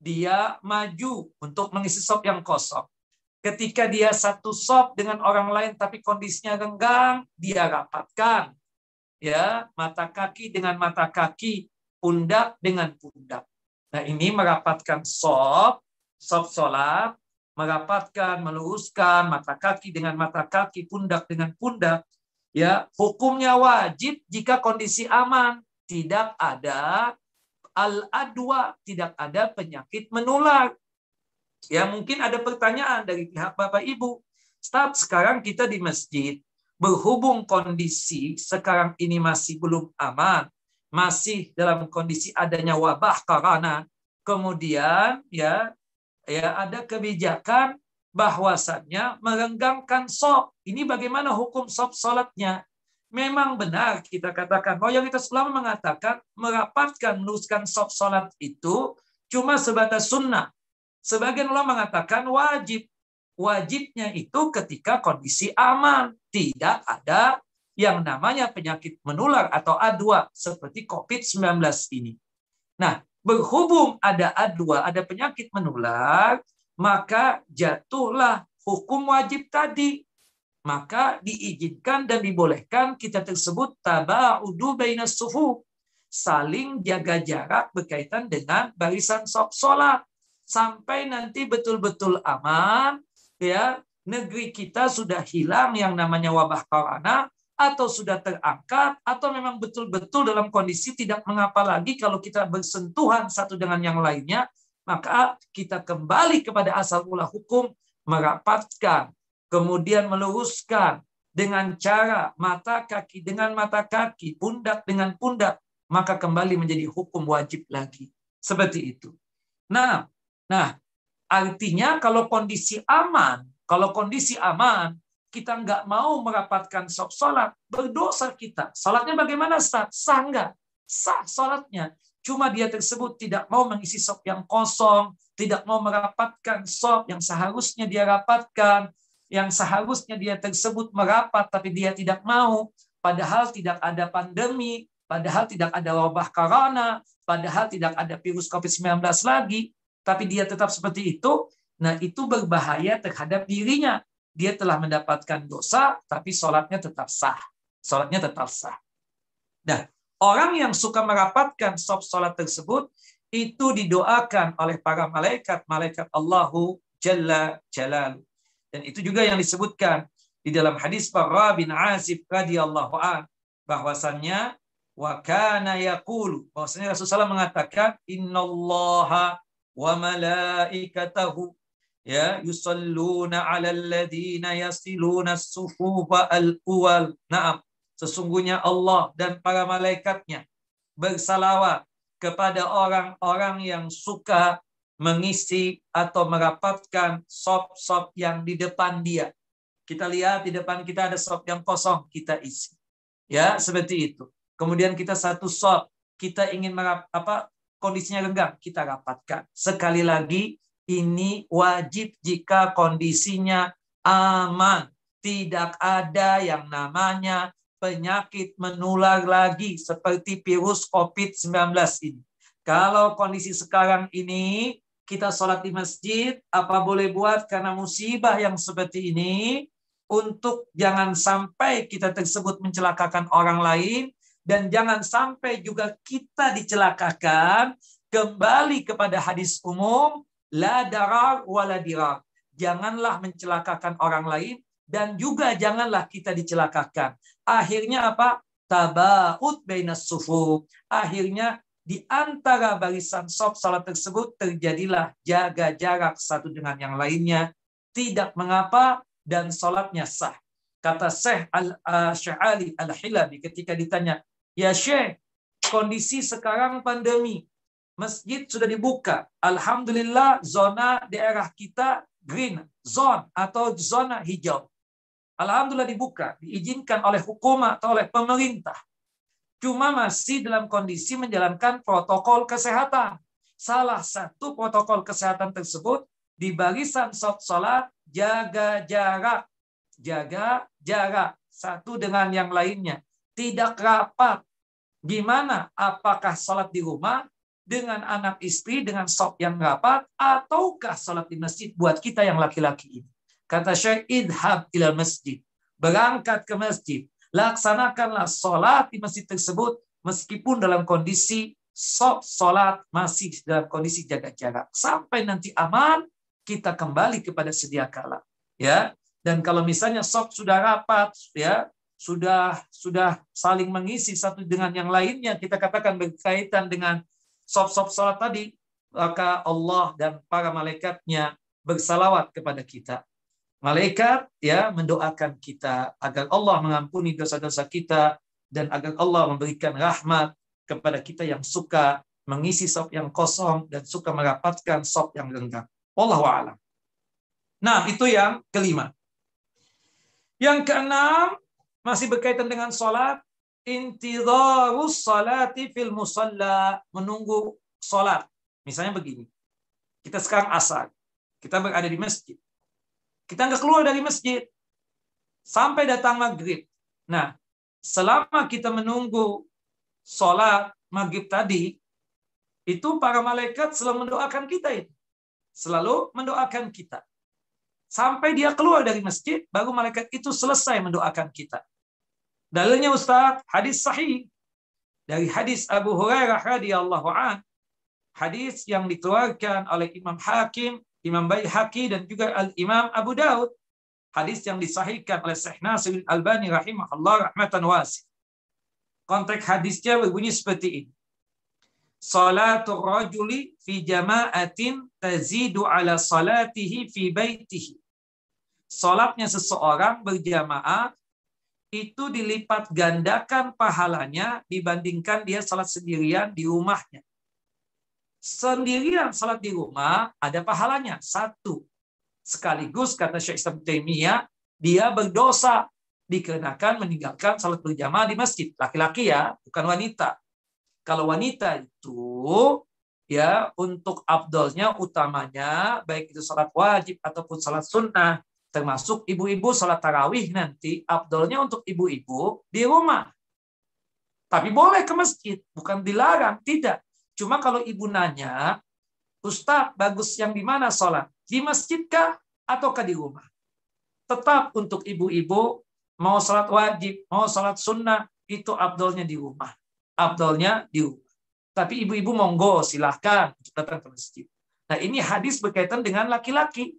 dia maju untuk mengisi sop yang kosong. Ketika dia satu sop dengan orang lain tapi kondisinya renggang, dia rapatkan. Ya, mata kaki dengan mata kaki, pundak dengan pundak. Nah, ini merapatkan sop, sop sholat, merapatkan, meluruskan mata kaki dengan mata kaki, pundak dengan pundak. Ya, hukumnya wajib jika kondisi aman, tidak ada al-adwa, tidak ada penyakit menular. Ya, mungkin ada pertanyaan dari pihak Bapak Ibu. Start sekarang kita di masjid, berhubung kondisi sekarang ini masih belum aman, masih dalam kondisi adanya wabah karena kemudian ya ya ada kebijakan bahwasannya merenggangkan sop. Ini bagaimana hukum sop salatnya? Memang benar kita katakan kita ulama mengatakan merapatkan meneruskan sop salat itu cuma sebatas sunnah. Sebagian ulama mengatakan wajib. Wajibnya itu ketika kondisi aman, tidak ada yang namanya penyakit menular atau A2 seperti COVID-19 ini. Nah, berhubung ada A2, ada penyakit menular, maka jatuhlah hukum wajib tadi. Maka diizinkan dan dibolehkan kita tersebut taba'udu bainas sufu. Saling jaga jarak berkaitan dengan barisan sholat. Sampai nanti betul-betul aman, ya negeri kita sudah hilang yang namanya wabah corona, atau sudah terangkat atau memang betul-betul dalam kondisi tidak mengapa lagi kalau kita bersentuhan satu dengan yang lainnya maka kita kembali kepada asal mula hukum merapatkan kemudian meluruskan dengan cara mata kaki dengan mata kaki pundak dengan pundak maka kembali menjadi hukum wajib lagi seperti itu nah nah artinya kalau kondisi aman kalau kondisi aman kita nggak mau merapatkan sholat, berdosa kita. Sholatnya bagaimana, Ustaz? Sah nggak? Sah sholatnya. Cuma dia tersebut tidak mau mengisi sop yang kosong, tidak mau merapatkan sop yang seharusnya dia rapatkan, yang seharusnya dia tersebut merapat, tapi dia tidak mau. Padahal tidak ada pandemi, padahal tidak ada wabah corona, padahal tidak ada virus COVID-19 lagi, tapi dia tetap seperti itu, nah itu berbahaya terhadap dirinya dia telah mendapatkan dosa, tapi sholatnya tetap sah. Sholatnya tetap sah. Nah, orang yang suka merapatkan sop sholat tersebut, itu didoakan oleh para malaikat, malaikat Allahu Jalla Jalal. Dan itu juga yang disebutkan di dalam hadis Bara bin Azib radhiyallahu an bahwasannya wa kana yaqulu bahwasanya Rasulullah mengatakan innallaha wa malaikatahu ya yusalluna 'alal ladzina yasiluna as-sufufa al-awwal na'am sesungguhnya Allah dan para malaikatnya bersalawat kepada orang-orang yang suka mengisi atau merapatkan sop-sop yang di depan dia. Kita lihat di depan kita ada sop yang kosong, kita isi. Ya, seperti itu. Kemudian kita satu sop, kita ingin merap, apa kondisinya renggang, kita rapatkan. Sekali lagi, ini wajib jika kondisinya aman. Tidak ada yang namanya penyakit menular lagi seperti virus COVID-19 ini. Kalau kondisi sekarang ini kita sholat di masjid, apa boleh buat karena musibah yang seperti ini untuk jangan sampai kita tersebut mencelakakan orang lain dan jangan sampai juga kita dicelakakan kembali kepada hadis umum la darar wala dirar. Janganlah mencelakakan orang lain dan juga janganlah kita dicelakakan. Akhirnya apa? Tabaut bainas sufu. Akhirnya di antara barisan sop salat tersebut terjadilah jaga jarak satu dengan yang lainnya. Tidak mengapa dan salatnya sah. Kata Syekh Al-Sya'ali Al-Hilabi ketika ditanya, Ya Syekh, kondisi sekarang pandemi, masjid sudah dibuka. Alhamdulillah zona daerah kita green zone atau zona hijau. Alhamdulillah dibuka, diizinkan oleh hukum atau oleh pemerintah. Cuma masih dalam kondisi menjalankan protokol kesehatan. Salah satu protokol kesehatan tersebut di barisan sholat jaga jarak. Jaga jarak satu dengan yang lainnya. Tidak rapat. Gimana? Apakah sholat di rumah dengan anak istri dengan sop yang rapat ataukah sholat di masjid buat kita yang laki-laki ini? Kata Syekh, idhab ila masjid. Berangkat ke masjid. Laksanakanlah sholat di masjid tersebut meskipun dalam kondisi sholat masih dalam kondisi jaga jarak. Sampai nanti aman, kita kembali kepada sedia kala. Ya, dan kalau misalnya sok sudah rapat, ya sudah sudah saling mengisi satu dengan yang lainnya, kita katakan berkaitan dengan sop-sop sholat tadi, maka Allah dan para malaikatnya bersalawat kepada kita. Malaikat ya mendoakan kita agar Allah mengampuni dosa-dosa kita dan agar Allah memberikan rahmat kepada kita yang suka mengisi sop yang kosong dan suka merapatkan sop yang renggang. Wallahu a'lam. Nah, itu yang kelima. Yang keenam masih berkaitan dengan salat, intidharus salati fil musalla, menunggu salat. Misalnya begini. Kita sekarang asar. Kita berada di masjid. Kita nggak keluar dari masjid. Sampai datang maghrib. Nah, selama kita menunggu sholat maghrib tadi, itu para malaikat selalu mendoakan kita itu. Selalu mendoakan kita. Sampai dia keluar dari masjid, baru malaikat itu selesai mendoakan kita. Dalilnya Ustaz, hadis sahih. Dari hadis Abu Hurairah radhiyallahu an, hadis yang dikeluarkan oleh Imam Hakim Imam Baihaqi dan juga Al-Imam Abu Daud. Hadis yang disahihkan oleh Syekh Nasir Al-Albani rahimahullah rahmatan wasi. Konteks hadisnya berbunyi seperti ini. Salatul rajuli fi jama'atin tazidu ala salatihi fi baitihi. Salatnya seseorang berjamaah itu dilipat gandakan pahalanya dibandingkan dia salat sendirian di rumahnya sendirian salat di rumah ada pahalanya. Satu sekaligus kata Syekh Islam Taimiyah dia berdosa dikenakan meninggalkan salat berjamaah di masjid. Laki-laki ya bukan wanita. Kalau wanita itu ya untuk abdolnya utamanya baik itu salat wajib ataupun salat sunnah termasuk ibu-ibu salat tarawih nanti abdolnya untuk ibu-ibu di rumah. Tapi boleh ke masjid bukan dilarang tidak Cuma kalau ibu nanya, Ustaz, bagus yang di mana sholat? Di masjid kah ataukah di rumah? Tetap untuk ibu-ibu, mau sholat wajib, mau sholat sunnah, itu abdolnya di rumah. Abdolnya di rumah. Tapi ibu-ibu monggo, silahkan datang ke masjid. Nah ini hadis berkaitan dengan laki-laki.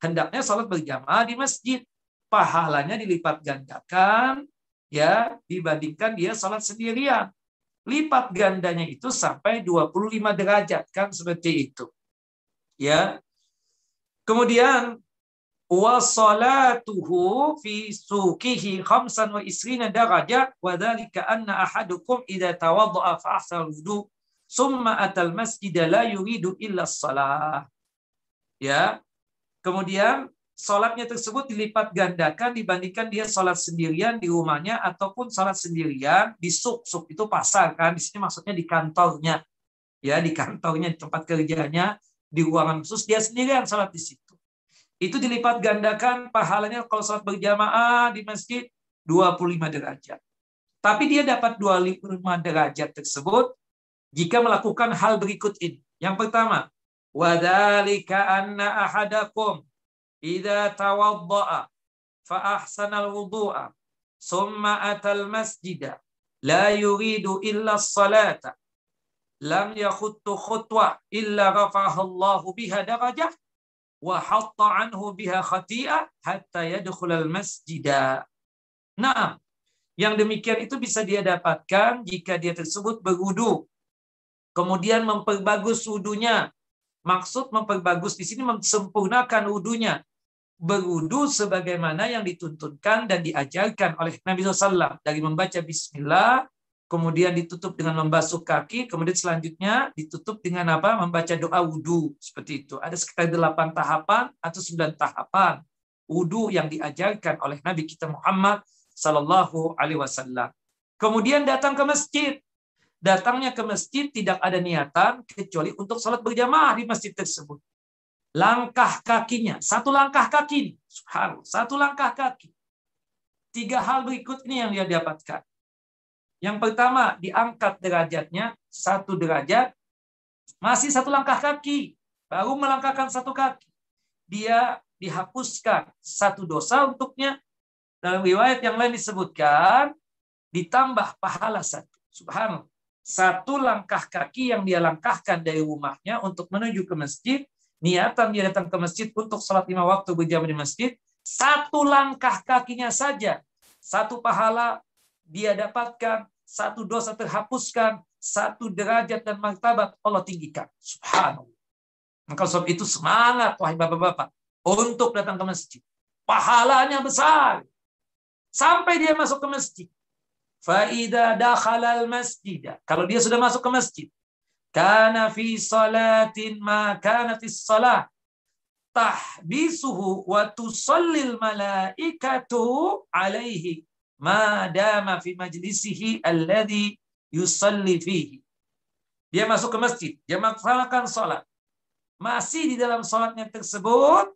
Hendaknya sholat berjamaah di masjid. Pahalanya dilipat gandakan ya dibandingkan dia sholat sendirian. Lipat gandanya itu sampai 25 derajat kan seperti itu. Ya. Kemudian wa salatuhu fi suqihi khamsan wa isrina darajat wa dhalika anna ahadukum idza tawadda'a fa ahsana wudu summa atal masjid la yuridu illa salah. Ya. Kemudian sholatnya tersebut dilipat gandakan dibandingkan dia sholat sendirian di rumahnya ataupun sholat sendirian di suk suk itu pasar kan di sini maksudnya di kantornya. Ya di kantornya di tempat kerjanya di ruangan khusus dia sendirian sholat di situ. Itu dilipat gandakan pahalanya kalau sholat berjamaah di masjid 25 derajat. Tapi dia dapat 25 derajat tersebut jika melakukan hal berikut ini. Yang pertama wadalika anna ahadakum إذا tawaddaa fa ahsanal ثم summa atal masjida la yuridu illa salata lam yakhuttu khutwa illa الله biha darajah wa hatta anhu biha khati'ah hatta المسجد masjida. Yang demikian itu bisa dia dapatkan jika dia tersebut berwudu. Kemudian memperbagus wudunya Maksud memperbagus di sini mensempurnakan wudhunya. Berwudhu sebagaimana yang dituntunkan dan diajarkan oleh Nabi SAW. Dari membaca bismillah, kemudian ditutup dengan membasuh kaki, kemudian selanjutnya ditutup dengan apa? Membaca doa wudhu. Seperti itu. Ada sekitar delapan tahapan atau sembilan tahapan wudhu yang diajarkan oleh Nabi kita Muhammad Sallallahu Alaihi Wasallam. Kemudian datang ke masjid datangnya ke masjid tidak ada niatan kecuali untuk sholat berjamaah di masjid tersebut. Langkah kakinya, satu langkah kaki, subhanallah, satu langkah kaki. Tiga hal berikut ini yang dia dapatkan. Yang pertama, diangkat derajatnya satu derajat, masih satu langkah kaki, baru melangkahkan satu kaki. Dia dihapuskan satu dosa untuknya. Dalam riwayat yang lain disebutkan, ditambah pahala satu. Subhanallah satu langkah kaki yang dia langkahkan dari rumahnya untuk menuju ke masjid, niatan dia datang ke masjid untuk sholat lima waktu berjamaah di masjid, satu langkah kakinya saja, satu pahala dia dapatkan, satu dosa terhapuskan, satu derajat dan martabat Allah tinggikan. Subhanallah. Maka sebab itu semangat wahai bapak-bapak untuk datang ke masjid. Pahalanya besar. Sampai dia masuk ke masjid. Faida dakhalal masjid. Kalau dia sudah masuk ke masjid. Kana fi salatin ma kanatis salah. Tahbisuhu wa tusallil malaikatu alaihi. Ma dama fi majlisihi alladhi yusalli fihi. Dia masuk ke masjid. Dia melaksanakan salat. Masih di dalam salatnya tersebut.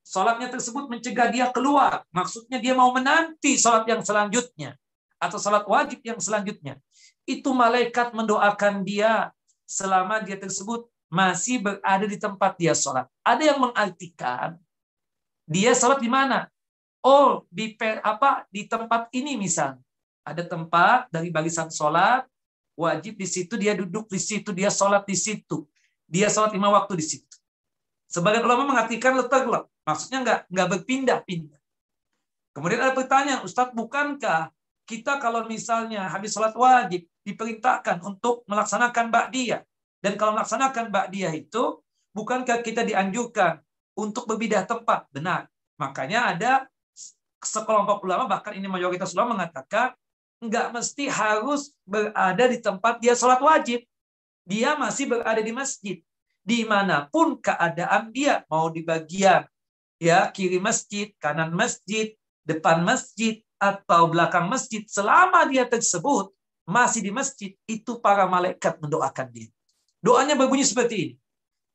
Salatnya tersebut mencegah dia keluar. Maksudnya dia mau menanti salat yang selanjutnya atau salat wajib yang selanjutnya, itu malaikat mendoakan dia selama dia tersebut masih berada di tempat dia sholat. Ada yang mengartikan dia sholat di mana? Oh, di apa di tempat ini misal. Ada tempat dari barisan sholat, wajib di situ dia duduk di situ, dia sholat di situ. Dia sholat lima waktu di situ. Sebagian ulama mengartikan letak maksudnya nggak nggak berpindah-pindah. Kemudian ada pertanyaan, Ustadz, bukankah kita kalau misalnya habis sholat wajib diperintahkan untuk melaksanakan ba'diyah. Dan kalau melaksanakan ba'diyah itu, bukankah kita dianjurkan untuk berbidah tempat? Benar. Makanya ada sekelompok ulama, bahkan ini mayoritas ulama mengatakan, nggak mesti harus berada di tempat dia sholat wajib. Dia masih berada di masjid. Di mana pun keadaan dia, mau di bagian ya kiri masjid, kanan masjid, depan masjid, atau belakang masjid, selama dia tersebut masih di masjid, itu para malaikat mendoakan dia. Doanya berbunyi seperti ini.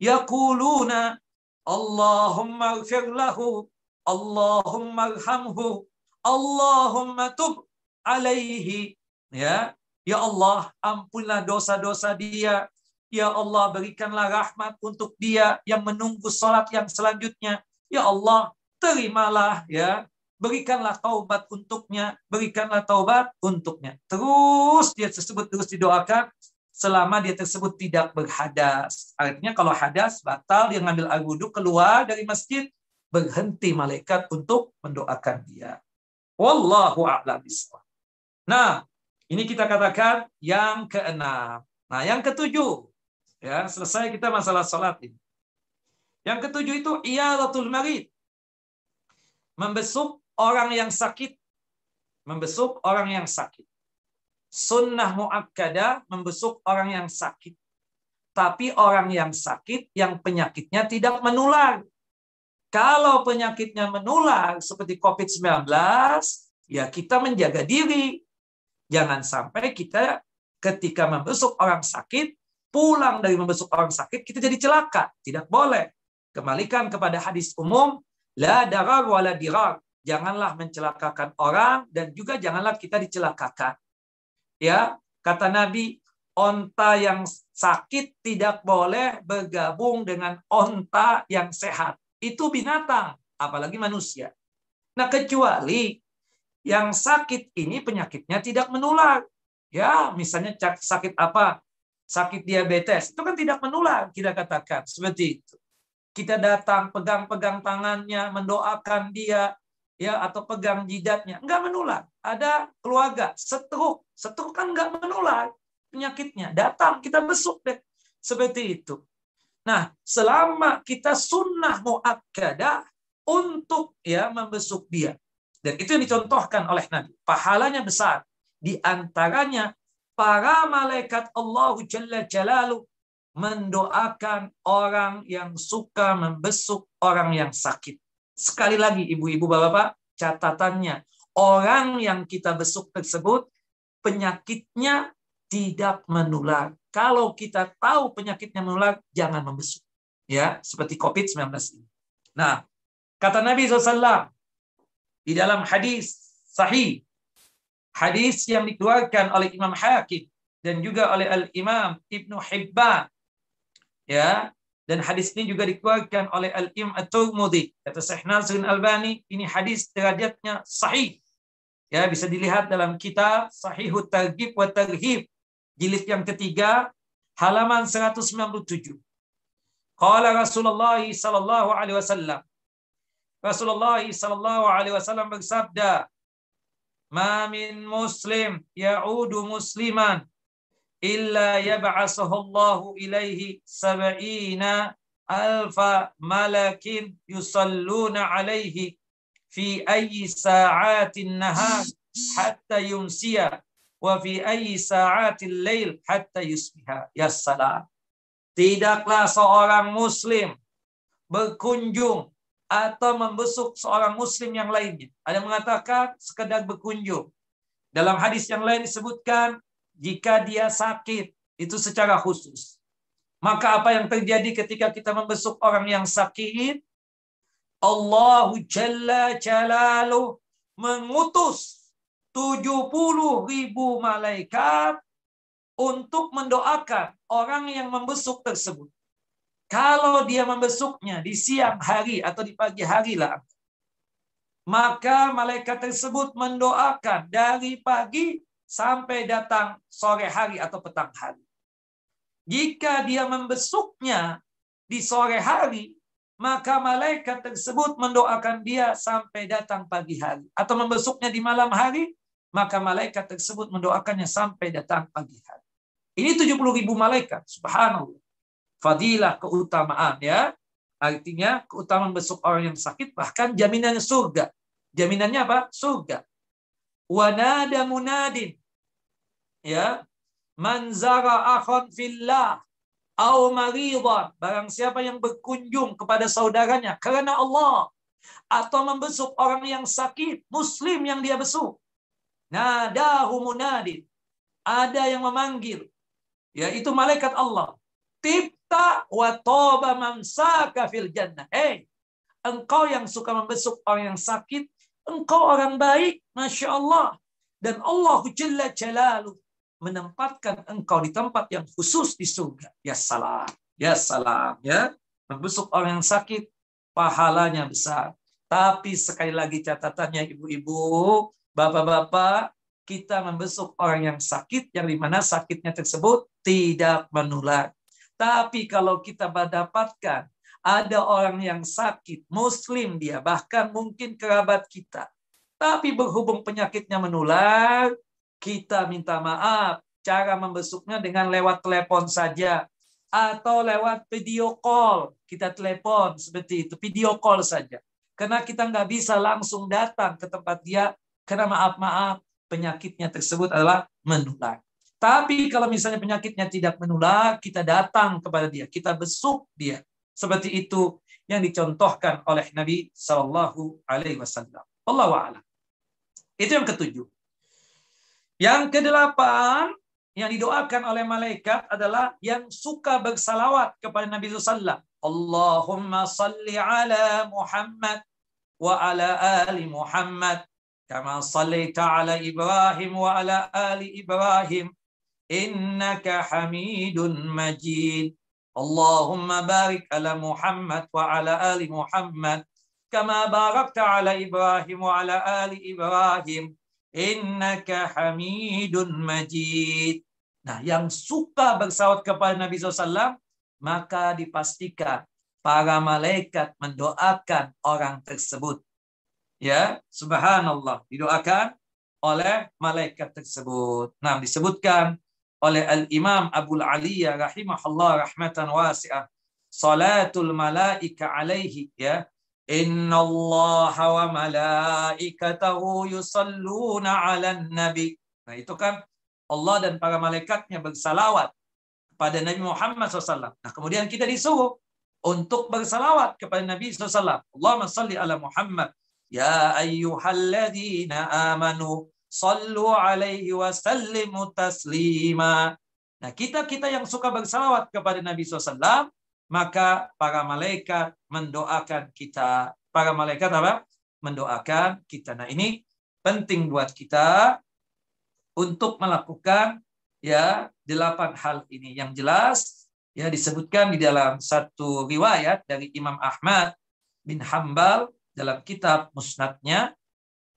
Yaquluna Allahumma gfir lahu, Allahumma arhamhu, Allahumma tub alaihi. Ya, ya Allah, ampunlah dosa-dosa dia. Ya Allah, berikanlah rahmat untuk dia yang menunggu salat yang selanjutnya. Ya Allah, terimalah ya berikanlah taubat untuknya, berikanlah taubat untuknya. Terus dia tersebut terus didoakan selama dia tersebut tidak berhadas. Artinya kalau hadas batal dia ngambil air wudhu keluar dari masjid berhenti malaikat untuk mendoakan dia. Wallahu a'lam Nah, Ini kita katakan yang keenam. Nah, yang ketujuh. Ya, selesai kita masalah salat ini. Yang ketujuh itu iyadatul marid. Membesuk orang yang sakit. Membesuk orang yang sakit. Sunnah muakkada membesuk orang yang sakit. Tapi orang yang sakit yang penyakitnya tidak menular. Kalau penyakitnya menular seperti COVID-19, ya kita menjaga diri. Jangan sampai kita ketika membesuk orang sakit, pulang dari membesuk orang sakit, kita jadi celaka. Tidak boleh. Kembalikan kepada hadis umum, la darar wala dirar. Janganlah mencelakakan orang dan juga janganlah kita dicelakakan. Ya, kata Nabi, onta yang sakit tidak boleh bergabung dengan onta yang sehat. Itu binatang, apalagi manusia. Nah, kecuali yang sakit ini penyakitnya tidak menular. Ya, misalnya sakit apa? Sakit diabetes. Itu kan tidak menular, kita katakan. Seperti itu. Kita datang, pegang-pegang tangannya, mendoakan dia, ya atau pegang jidatnya. Enggak menular. Ada keluarga, setruk. Setruk kan enggak menular penyakitnya. Datang, kita besuk deh. Seperti itu. Nah, selama kita sunnah muakkadah untuk ya membesuk dia. Dan itu yang dicontohkan oleh Nabi. Pahalanya besar. Di antaranya para malaikat Allah Jalla Jalalu mendoakan orang yang suka membesuk orang yang sakit. Sekali lagi ibu-ibu bapak-bapak, catatannya orang yang kita besuk tersebut penyakitnya tidak menular. Kalau kita tahu penyakitnya menular, jangan membesuk. Ya, seperti COVID-19 ini. Nah, kata Nabi SAW di dalam hadis sahih hadis yang dikeluarkan oleh Imam Hakim dan juga oleh Al Imam Ibnu Hibban ya dan hadis ini juga dikeluarkan oleh Al Imam At-Tirmidzi kata Syekh Nasruddin Albani ini hadis derajatnya sahih. Ya bisa dilihat dalam kitab Sahihut Targhib wa Tarhib jilid yang ketiga halaman 197 Qala Rasulullah sallallahu alaihi wasallam. Rasulullah sallallahu alaihi wasallam bersabda ma min muslim ya'udu musliman illa yab'asuhu Allah ilaihi sab'ina alfa malakin yusalluna alaihi fi ayyi sa'atin nahar hatta yumsiya wa fi ayyi sa'atil lail hatta yusbiha ya salam tidaklah seorang muslim berkunjung atau membesuk seorang muslim yang lainnya. Ada mengatakan sekedar berkunjung. Dalam hadis yang lain disebutkan jika dia sakit itu secara khusus. Maka apa yang terjadi ketika kita membesuk orang yang sakit? Allahu Jalla Jalalu mengutus 70 ribu malaikat untuk mendoakan orang yang membesuk tersebut. Kalau dia membesuknya di siang hari atau di pagi hari lah, maka malaikat tersebut mendoakan dari pagi sampai datang sore hari atau petang hari. Jika dia membesuknya di sore hari, maka malaikat tersebut mendoakan dia sampai datang pagi hari. Atau membesuknya di malam hari, maka malaikat tersebut mendoakannya sampai datang pagi hari. Ini 70 ribu malaikat, subhanallah fadilah keutamaan ya. Artinya keutamaan besok orang yang sakit bahkan jaminannya surga. Jaminannya apa? Surga. Wanada munadin. Ya. Manzara akhon fillah au maridan. Barang siapa yang berkunjung kepada saudaranya karena Allah atau membesuk orang yang sakit, muslim yang dia besuk. Nadahu munadin. Ada yang memanggil. Ya, itu malaikat Allah. Tip ta wa toba mamsaka fil jannah. Hei, engkau yang suka membesuk orang yang sakit, engkau orang baik, Masya Allah. Dan Allah Jalla Jalalu menempatkan engkau di tempat yang khusus di surga. Ya salam, ya salam, ya. Membesuk orang yang sakit, pahalanya besar. Tapi sekali lagi catatannya ibu-ibu, bapak-bapak, kita membesuk orang yang sakit, yang di mana sakitnya tersebut tidak menular. Tapi kalau kita dapatkan ada orang yang sakit, muslim dia, bahkan mungkin kerabat kita. Tapi berhubung penyakitnya menular, kita minta maaf. Cara membesuknya dengan lewat telepon saja atau lewat video call. Kita telepon seperti itu, video call saja. Karena kita nggak bisa langsung datang ke tempat dia, karena maaf-maaf penyakitnya tersebut adalah menular. Tapi kalau misalnya penyakitnya tidak menular, kita datang kepada dia, kita besuk dia. Seperti itu yang dicontohkan oleh Nabi Shallallahu Alaihi Wasallam. Allah Itu yang ketujuh. Yang kedelapan yang didoakan oleh malaikat adalah yang suka bersalawat kepada Nabi SAW. Allahumma salli ala Muhammad wa ala ali Muhammad kama sallaita ala Ibrahim wa ala ali Ibrahim innaka Hamidun Majid. Allahumma barik ala Muhammad wa ala ali Muhammad kama barakta ala Ibrahim wa ala ali Ibrahim innaka Hamidun Majid. Nah, yang suka bersalawat kepada Nabi SAW, maka dipastikan para malaikat mendoakan orang tersebut. Ya, subhanallah, didoakan oleh malaikat tersebut. Nah, disebutkan oleh Al-Imam Abu Aliyah rahimahullah rahmatan wasi'ah. Salatul malaika alaihi ya. Inna Allah wa malaikatahu yusalluna ala nabi. Nah, itu kan Allah dan para malaikatnya bersalawat kepada Nabi Muhammad SAW. Nah, kemudian kita disuruh untuk bersalawat kepada Nabi SAW. Allahumma salli ala Muhammad. Ya ayyuhalladzina amanu sallu alaihi wa sallimu taslima. Nah, kita-kita yang suka bersalawat kepada Nabi SAW, maka para malaikat mendoakan kita. Para malaikat apa? Mendoakan kita. Nah, ini penting buat kita untuk melakukan ya delapan hal ini. Yang jelas ya disebutkan di dalam satu riwayat dari Imam Ahmad bin Hambal dalam kitab musnadnya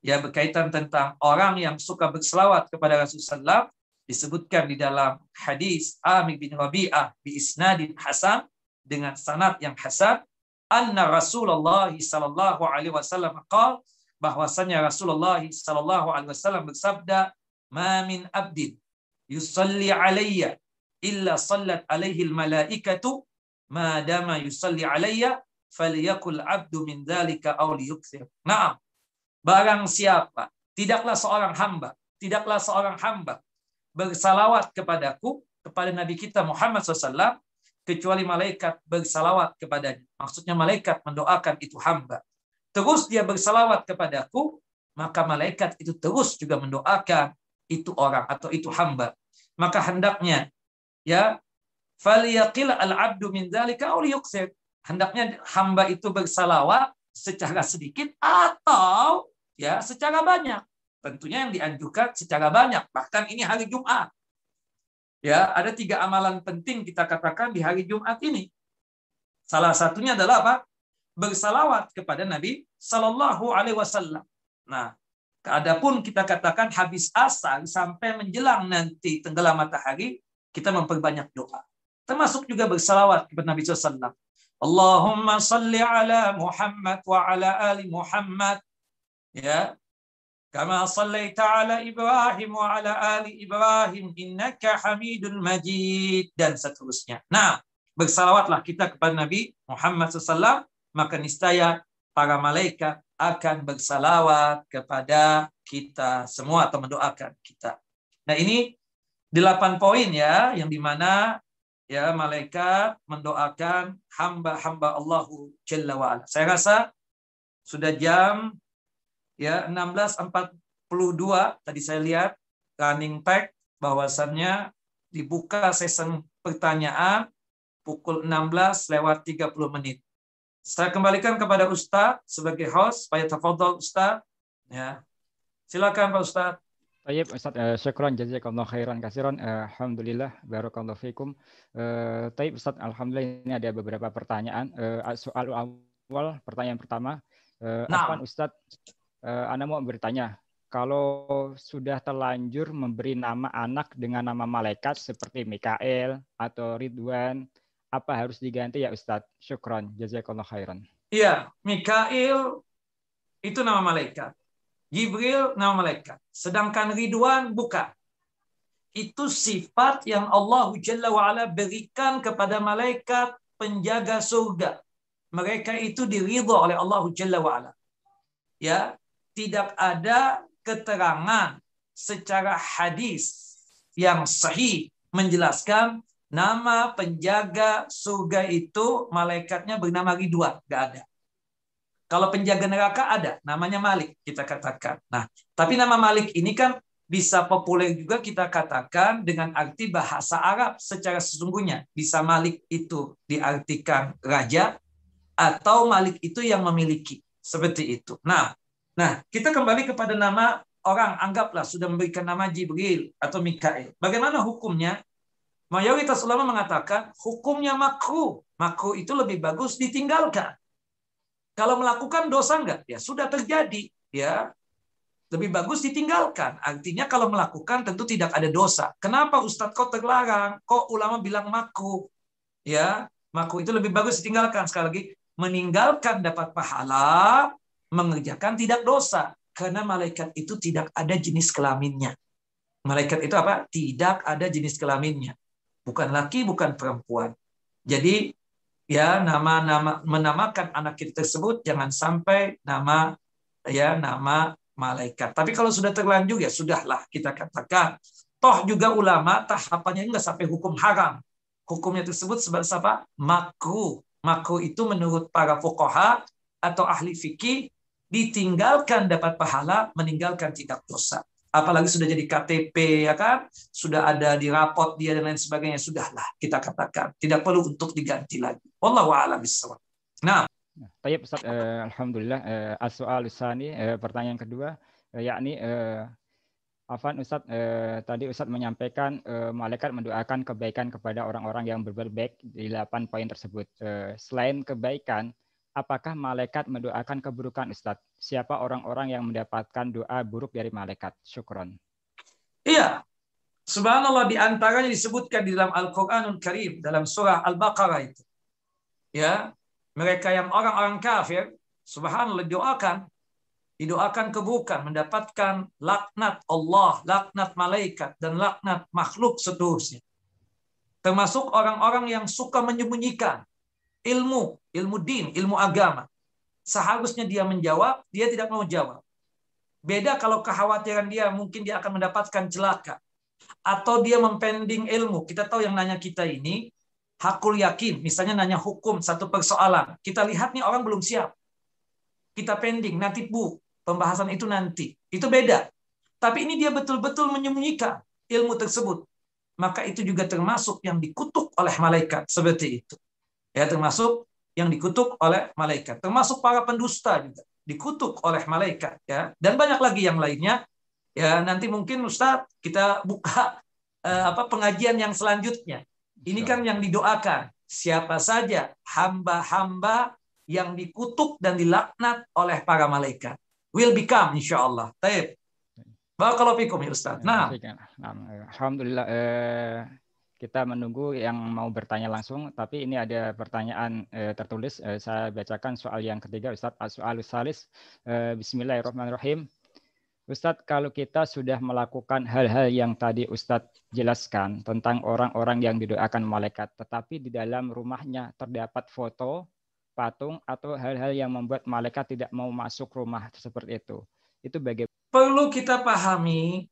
ya berkaitan tentang orang yang suka berselawat kepada Rasulullah disebutkan di dalam hadis Amir bin Rabi'ah bi isnadin hasan dengan sanad yang hasan anna Rasulullah sallallahu alaihi wasallam qala bahwasanya Rasulullah sallallahu alaihi wasallam bersabda ma min abdin yusalli alayya illa sallat alaihi malaikatu ma dama yusalli alayya falyakul abdu min dzalika aw liyukthir. Naam. Barang siapa tidaklah seorang hamba, tidaklah seorang hamba bersalawat kepadaku kepada Nabi kita Muhammad SAW kecuali malaikat bersalawat kepadanya. Maksudnya malaikat mendoakan itu hamba. Terus dia bersalawat kepadaku, maka malaikat itu terus juga mendoakan itu orang atau itu hamba. Maka hendaknya ya al-abdu min dzalika aw Hendaknya hamba itu bersalawat secara sedikit atau ya secara banyak. Tentunya yang dianjurkan secara banyak. Bahkan ini hari Jumat. Ya, ada tiga amalan penting kita katakan di hari Jumat ini. Salah satunya adalah apa? Bersalawat kepada Nabi Sallallahu Alaihi Wasallam. Nah, Adapun kita katakan habis asar sampai menjelang nanti tenggelam matahari, kita memperbanyak doa. Termasuk juga bersalawat kepada Nabi SAW. Allahumma salli ala Muhammad wa ala ali Muhammad. Ya. Kama sallaita ala Ibrahim wa ala ali Ibrahim innaka hamidun majid. Dan seterusnya. Nah, bersalawatlah kita kepada Nabi Muhammad SAW, maka niscaya para malaikat akan bersalawat kepada kita semua atau mendoakan kita. Nah ini delapan poin ya yang di mana ya malaikat mendoakan hamba-hamba Allahu Jalla wa'ala. Saya rasa sudah jam ya 16.42 tadi saya lihat running tag bahwasannya dibuka sesi pertanyaan pukul 16 lewat 30 menit. Saya kembalikan kepada Ustaz sebagai host. Supaya tafadhol Ustaz. Ya. Silakan Pak Ustaz. Baik, Ustaz, uh, syukran jazakallahu khairan kasiran. Uh, alhamdulillah barakallahu fikum. Uh, Taib Ustaz, alhamdulillah ini ada beberapa pertanyaan. Uh, soal awal pertanyaan pertama. Uh, nah. Ustaz, uh, Anda mau bertanya, kalau sudah terlanjur memberi nama anak dengan nama malaikat seperti Mikael atau Ridwan apa harus diganti ya Ustadz? Syukron, jazakallah khairan. Iya, Mikail itu nama malaikat. Jibril nama malaikat. Sedangkan Ridwan bukan. Itu sifat yang Allah Jalla wa'ala berikan kepada malaikat penjaga surga. Mereka itu diridha oleh Allah Jalla wa'ala. Ya, tidak ada keterangan secara hadis yang sahih menjelaskan nama penjaga surga itu malaikatnya bernama Ridwan. Gak ada. Kalau penjaga neraka ada, namanya Malik kita katakan. Nah, tapi nama Malik ini kan bisa populer juga kita katakan dengan arti bahasa Arab secara sesungguhnya. Bisa Malik itu diartikan raja atau Malik itu yang memiliki. Seperti itu. Nah, nah kita kembali kepada nama orang anggaplah sudah memberikan nama Jibril atau Mikael. Bagaimana hukumnya? Mayoritas ulama mengatakan hukumnya makruh. Makruh itu lebih bagus ditinggalkan. Kalau melakukan dosa enggak? Ya sudah terjadi. Ya lebih bagus ditinggalkan. Artinya kalau melakukan tentu tidak ada dosa. Kenapa Ustadz kok terlarang? Kok ulama bilang makruh? Ya, makruh itu lebih bagus ditinggalkan. Sekali lagi, meninggalkan dapat pahala, mengerjakan tidak dosa. Karena malaikat itu tidak ada jenis kelaminnya. Malaikat itu apa? Tidak ada jenis kelaminnya. Bukan laki, bukan perempuan. Jadi ya nama-nama menamakan anak kita tersebut jangan sampai nama ya nama malaikat. Tapi kalau sudah terlanjur ya sudahlah kita katakan. Toh juga ulama tahapannya enggak sampai hukum haram. Hukumnya tersebut sebagai apa? Makruh. Makruh itu menurut para fuqaha atau ahli fikih ditinggalkan dapat pahala, meninggalkan tidak dosa apalagi sudah jadi KTP ya kan, sudah ada di rapot dia dan lain sebagainya, sudahlah kita katakan tidak perlu untuk diganti lagi. Wallahu a'lam bishawab. Nah, Baik Ustaz, eh, alhamdulillah eh, as-soal eh, pertanyaan kedua eh, yakni eh, Afan Ustaz eh, tadi Ustaz menyampaikan eh, malaikat mendoakan kebaikan kepada orang-orang yang berbuat baik di 8 poin tersebut. Eh, selain kebaikan, apakah malaikat mendoakan keburukan Ustaz? Siapa orang-orang yang mendapatkan doa buruk dari malaikat? Syukron. Iya. Subhanallah di antaranya disebutkan di dalam Al-Qur'anul Karim dalam surah Al-Baqarah itu. Ya, mereka yang orang-orang kafir, subhanallah doakan didoakan keburukan, mendapatkan laknat Allah, laknat malaikat dan laknat makhluk seterusnya. Termasuk orang-orang yang suka menyembunyikan ilmu, ilmu din, ilmu agama. Seharusnya dia menjawab, dia tidak mau jawab. Beda kalau kekhawatiran dia mungkin dia akan mendapatkan celaka. Atau dia mempending ilmu. Kita tahu yang nanya kita ini, hakul yakin. Misalnya nanya hukum satu persoalan. Kita lihat nih orang belum siap. Kita pending, nanti bu, pembahasan itu nanti. Itu beda. Tapi ini dia betul-betul menyembunyikan ilmu tersebut. Maka itu juga termasuk yang dikutuk oleh malaikat. Seperti itu ya termasuk yang dikutuk oleh malaikat termasuk para pendusta juga dikutuk oleh malaikat ya dan banyak lagi yang lainnya ya nanti mungkin Ustaz kita buka eh, apa pengajian yang selanjutnya ini kan yang didoakan siapa saja hamba-hamba yang dikutuk dan dilaknat oleh para malaikat will become insyaallah. Taib. Barakallahu fikum ya Ustaz. Nah. Alhamdulillah eh, kita menunggu yang mau bertanya langsung, tapi ini ada pertanyaan eh, tertulis. Eh, saya bacakan soal yang ketiga, Ustadz. Soal salis. Eh, Bismillahirrahmanirrahim. Ustadz, kalau kita sudah melakukan hal-hal yang tadi Ustadz jelaskan tentang orang-orang yang didoakan malaikat, tetapi di dalam rumahnya terdapat foto, patung, atau hal-hal yang membuat malaikat tidak mau masuk rumah seperti itu. Itu bagaimana? Perlu kita pahami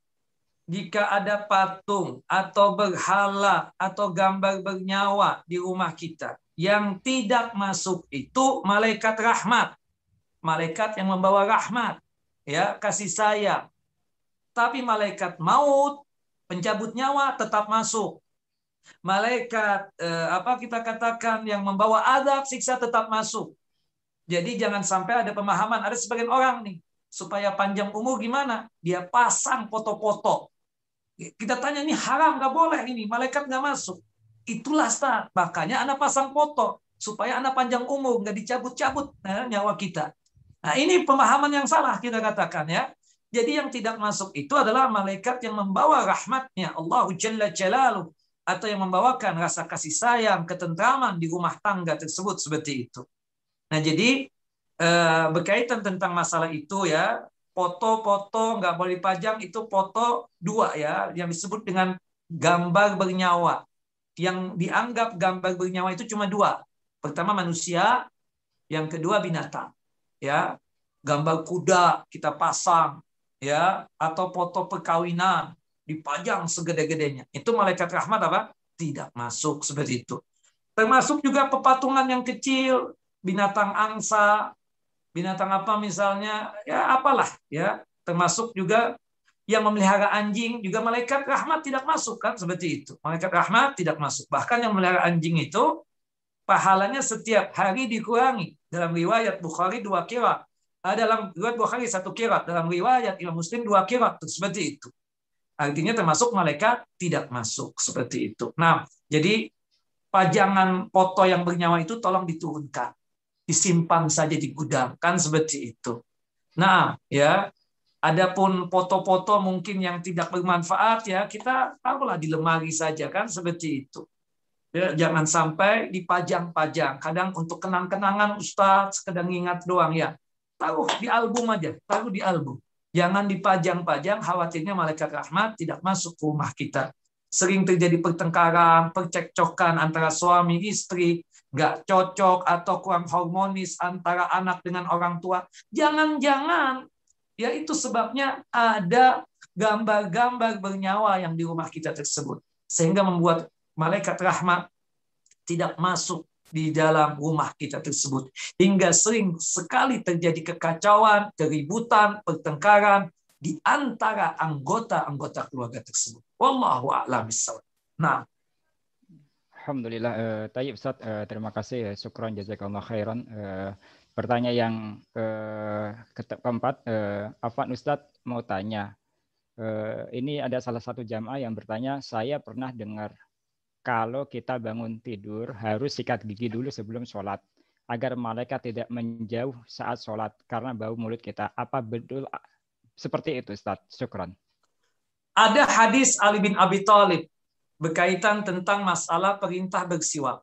jika ada patung atau berhala atau gambar bernyawa di rumah kita yang tidak masuk itu malaikat rahmat. Malaikat yang membawa rahmat ya kasih sayang. Tapi malaikat maut pencabut nyawa tetap masuk. Malaikat eh, apa kita katakan yang membawa adab siksa tetap masuk. Jadi jangan sampai ada pemahaman ada sebagian orang nih supaya panjang umur gimana? Dia pasang foto-foto kita tanya ini haram, nggak boleh ini. Malaikat nggak masuk. Itulah start. Makanya anak pasang foto supaya anak panjang umur, nggak dicabut-cabut nah, nyawa kita. Nah ini pemahaman yang salah kita katakan ya. Jadi yang tidak masuk itu adalah malaikat yang membawa rahmatnya Allah Jalla Jalaluh atau yang membawakan rasa kasih sayang, ketentraman di rumah tangga tersebut seperti itu. Nah jadi eh, berkaitan tentang masalah itu ya foto-foto nggak boleh dipajang itu foto dua ya yang disebut dengan gambar bernyawa. Yang dianggap gambar bernyawa itu cuma dua. Pertama manusia, yang kedua binatang. Ya, gambar kuda kita pasang, ya, atau foto perkawinan dipajang segede-gedenya. Itu malaikat rahmat apa? Tidak masuk seperti itu. Termasuk juga pepatungan yang kecil, binatang angsa, binatang apa misalnya, ya apalah, ya. Termasuk juga yang memelihara anjing juga malaikat rahmat tidak masuk kan seperti itu. Malaikat rahmat tidak masuk. Bahkan yang memelihara anjing itu pahalanya setiap hari dikurangi. Dalam riwayat Bukhari dua kira. Dalam riwayat Bukhari satu kira. Dalam riwayat Imam Muslim dua kira. Seperti itu. Artinya termasuk malaikat tidak masuk. Seperti itu. Nah, jadi pajangan foto yang bernyawa itu tolong diturunkan. Disimpan saja di gudang. Kan seperti itu. Nah, ya Adapun foto-foto mungkin yang tidak bermanfaat ya kita taruhlah di lemari saja kan seperti itu. Ya, jangan sampai dipajang-pajang. Kadang untuk kenang-kenangan Ustaz sekedar ingat doang ya. Taruh di album aja, taruh di album. Jangan dipajang-pajang, khawatirnya malaikat rahmat tidak masuk ke rumah kita. Sering terjadi pertengkaran, percekcokan antara suami istri, nggak cocok atau kurang harmonis antara anak dengan orang tua. Jangan-jangan Ya itu sebabnya ada gambar-gambar bernyawa yang di rumah kita tersebut. Sehingga membuat malaikat rahmat tidak masuk di dalam rumah kita tersebut. Hingga sering sekali terjadi kekacauan, keributan, pertengkaran di antara anggota-anggota keluarga tersebut. Wallahu a'lam Nah, Alhamdulillah, uh, Tayyib Ustaz, uh, terima kasih. Syukran jazakallah khairan. Uh, Pertanyaan yang eh, keempat, eh, Afan Ustadz mau tanya. Eh, ini ada salah satu jamaah yang bertanya, saya pernah dengar kalau kita bangun tidur harus sikat gigi dulu sebelum sholat agar malaikat tidak menjauh saat sholat karena bau mulut kita. Apa betul seperti itu Ustaz? Syukran. Ada hadis Ali bin Abi Thalib berkaitan tentang masalah perintah bersiwak.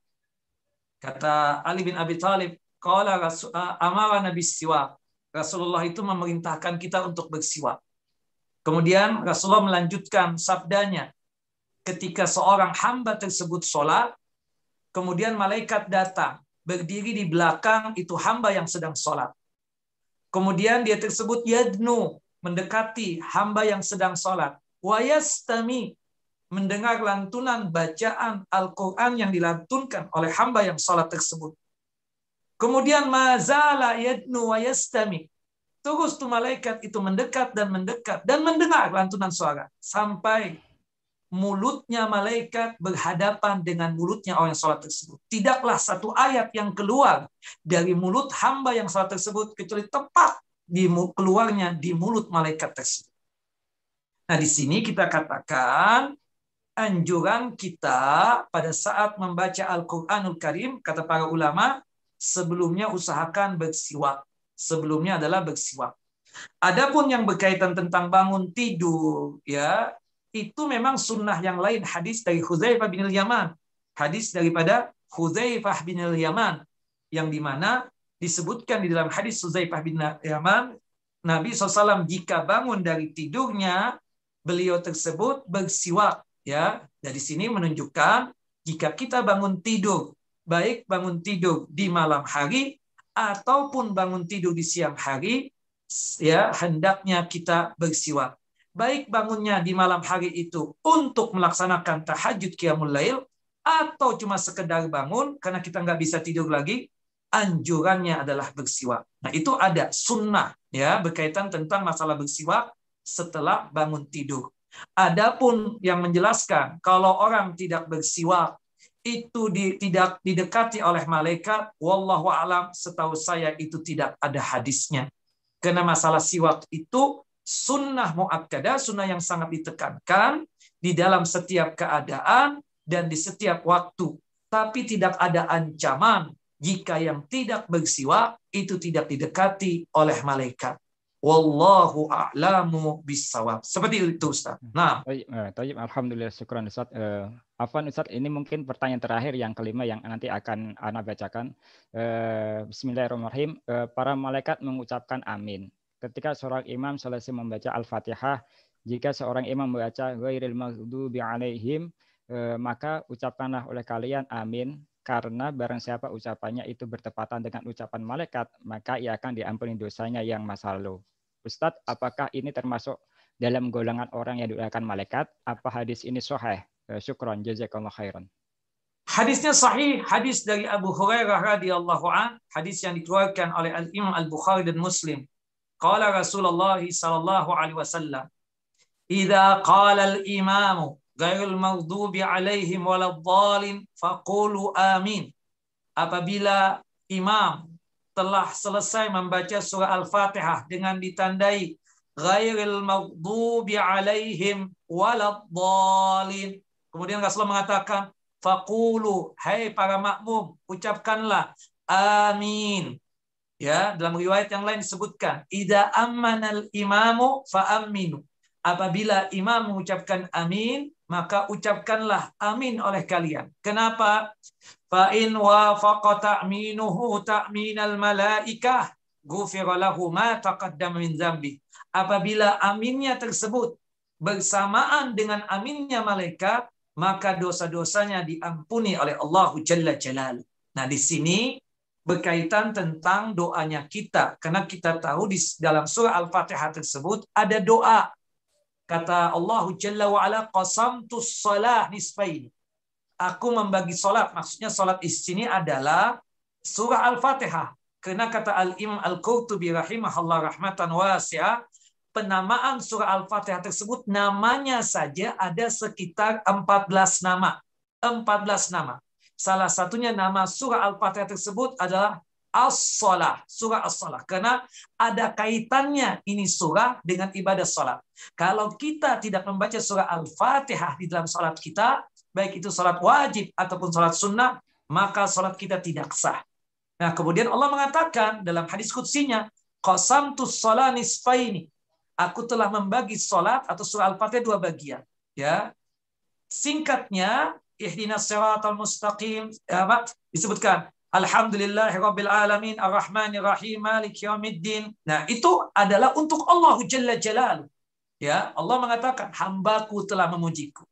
Kata Ali bin Abi Thalib, Qala amara Nabi siwak. Rasulullah itu memerintahkan kita untuk bersiwak. Kemudian Rasulullah melanjutkan sabdanya. Ketika seorang hamba tersebut sholat, kemudian malaikat datang. Berdiri di belakang itu hamba yang sedang sholat. Kemudian dia tersebut yadnu, mendekati hamba yang sedang sholat. Wayastami, mendengar lantunan bacaan Al-Quran yang dilantunkan oleh hamba yang sholat tersebut. Kemudian mazala yadnu wa yastami. Terus tuh malaikat itu mendekat dan mendekat dan mendengar lantunan suara sampai mulutnya malaikat berhadapan dengan mulutnya orang yang sholat tersebut. Tidaklah satu ayat yang keluar dari mulut hamba yang sholat tersebut kecuali tepat di keluarnya di mulut malaikat tersebut. Nah di sini kita katakan anjuran kita pada saat membaca Al-Quranul Karim, kata para ulama, sebelumnya usahakan bersiwak. Sebelumnya adalah bersiwak. Adapun yang berkaitan tentang bangun tidur, ya itu memang sunnah yang lain hadis dari Hudzaifah bin Yaman. Hadis daripada Hudzaifah bin Yaman yang di mana disebutkan di dalam hadis Hudzaifah bin Yaman Nabi SAW jika bangun dari tidurnya beliau tersebut bersiwak ya dari sini menunjukkan jika kita bangun tidur baik bangun tidur di malam hari ataupun bangun tidur di siang hari, ya hendaknya kita bersiwak. Baik bangunnya di malam hari itu untuk melaksanakan tahajud qiyamul lail atau cuma sekedar bangun karena kita nggak bisa tidur lagi, anjurannya adalah bersiwak. Nah itu ada sunnah ya berkaitan tentang masalah bersiwak setelah bangun tidur. Adapun yang menjelaskan kalau orang tidak bersiwak itu di, tidak didekati oleh malaikat, wallahu alam setahu saya itu tidak ada hadisnya. Karena masalah siwak itu sunnah muakkada, sunnah yang sangat ditekankan di dalam setiap keadaan dan di setiap waktu. Tapi tidak ada ancaman jika yang tidak bersiwak itu tidak didekati oleh malaikat. Wallahu a'lamu bisawab. Seperti itu Ustaz. Nah. Tayyib, eh, alhamdulillah syukran Ustaz. Uh, Afan Ustaz, ini mungkin pertanyaan terakhir yang kelima yang nanti akan Ana bacakan. Uh, Bismillahirrahmanirrahim. Uh, para malaikat mengucapkan amin. ketika seorang imam selesai membaca Al-Fatihah, jika seorang imam membaca ghairil maghdubi alaihim, eh, maka ucapkanlah oleh kalian amin karena barang siapa ucapannya itu bertepatan dengan ucapan malaikat, maka ia akan diampuni dosanya yang masa lalu. Ustadz, apakah ini termasuk dalam golongan orang yang didoakan malaikat? Apa hadis ini sahih? Eh, syukron, jazakallah khairan. Hadisnya sahih, hadis dari Abu Hurairah radhiyallahu an, hadis yang dikeluarkan oleh Al Imam Al Bukhari dan Muslim. Qala Rasulullah sallallahu alaihi wasallam, "Idza qala al-imamu ghairul maghdubi alaihim waladhdallin faqulu amin. Apabila imam telah selesai membaca surah Al-Fatihah dengan ditandai ghairil maghdubi alaihim waladhdallin. Kemudian Rasulullah mengatakan faqulu hai para makmum ucapkanlah amin. Ya, dalam riwayat yang lain disebutkan idza ammanal imamu fa aminu. Apabila imam mengucapkan amin, maka ucapkanlah amin oleh kalian. Kenapa? Fa in wafaqa ta'minuhu ta'minal malaikah ghufira lahu ma taqaddama min dzambi. Apabila aminnya tersebut bersamaan dengan aminnya malaikat, maka dosa-dosanya diampuni oleh Allah Jalla Jalal. Nah, di sini berkaitan tentang doanya kita karena kita tahu di dalam surah Al-Fatihah tersebut ada doa Kata Allah Jalla wa ala qasamtu salah nisfain. Aku membagi salat. Maksudnya salat di sini adalah surah Al-Fatihah. Karena kata Al-Imam Al-Qurtubi rahimahullah rahmatan wasi'ah, penamaan surah Al-Fatihah tersebut namanya saja ada sekitar 14 nama. 14 nama. Salah satunya nama surah Al-Fatihah tersebut adalah as-salah, surah as-salah. Karena ada kaitannya ini surah dengan ibadah salat. Kalau kita tidak membaca surah Al-Fatihah di dalam salat kita, baik itu salat wajib ataupun salat sunnah, maka salat kita tidak sah. Nah, kemudian Allah mengatakan dalam hadis kutsinya, qasamtu shalah nisfaini. Aku telah membagi salat atau surah Al-Fatihah dua bagian, ya. Singkatnya, ihdinas siratal mustaqim, ya, disebutkan Alhamdulillahirabbil alamin arrahmanir rahim maliki. Nah, itu adalah untuk Allah Jalla Jalal. Ya, Allah mengatakan hambaku telah memujiku.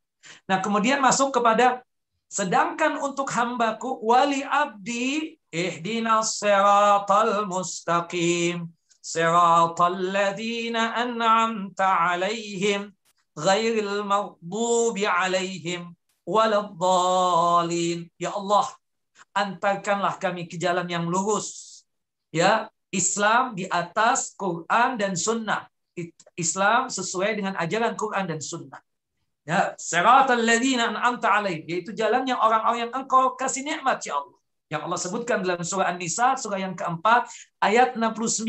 Nah, kemudian masuk kepada sedangkan untuk hambaku wali abdi ihdinas siratal mustaqim siratal ladzina an'amta alaihim ghairil maghdubi alaihim waladdallin. Ya Allah, antarkanlah kami ke jalan yang lurus. Ya, Islam di atas Quran dan Sunnah. Islam sesuai dengan ajaran Quran dan Sunnah. Ya, siratal ladzina an'amta alaihim, yaitu jalannya orang-orang yang engkau kasih nikmat ya Allah. Yang Allah sebutkan dalam surah An-Nisa, surah yang keempat, ayat 69,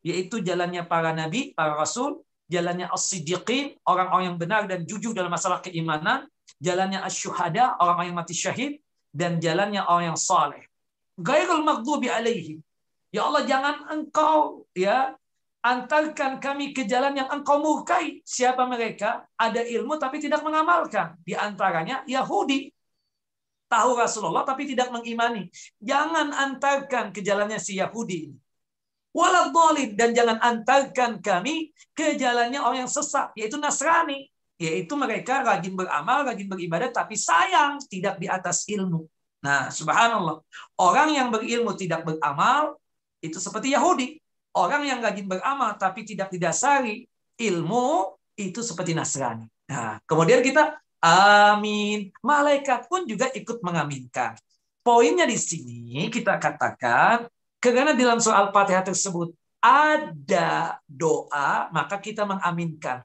yaitu jalannya para nabi, para rasul, jalannya as-siddiqin, orang-orang yang benar dan jujur dalam masalah keimanan, jalannya as-syuhada, orang-orang yang mati syahid, dan jalannya orang yang saleh. Gairul maghdubi alaihim. Ya Allah jangan engkau ya antarkan kami ke jalan yang engkau murkai. Siapa mereka? Ada ilmu tapi tidak mengamalkan. Di antaranya Yahudi. Tahu Rasulullah tapi tidak mengimani. Jangan antarkan ke jalannya si Yahudi. Waladhalin. Dan jangan antarkan kami ke jalannya orang yang sesat. Yaitu Nasrani yaitu mereka rajin beramal, rajin beribadah, tapi sayang tidak di atas ilmu. Nah, subhanallah. Orang yang berilmu tidak beramal, itu seperti Yahudi. Orang yang rajin beramal tapi tidak didasari ilmu, itu seperti Nasrani. Nah, kemudian kita amin. Malaikat pun juga ikut mengaminkan. Poinnya di sini kita katakan, karena dalam soal Fatihah tersebut ada doa, maka kita mengaminkan.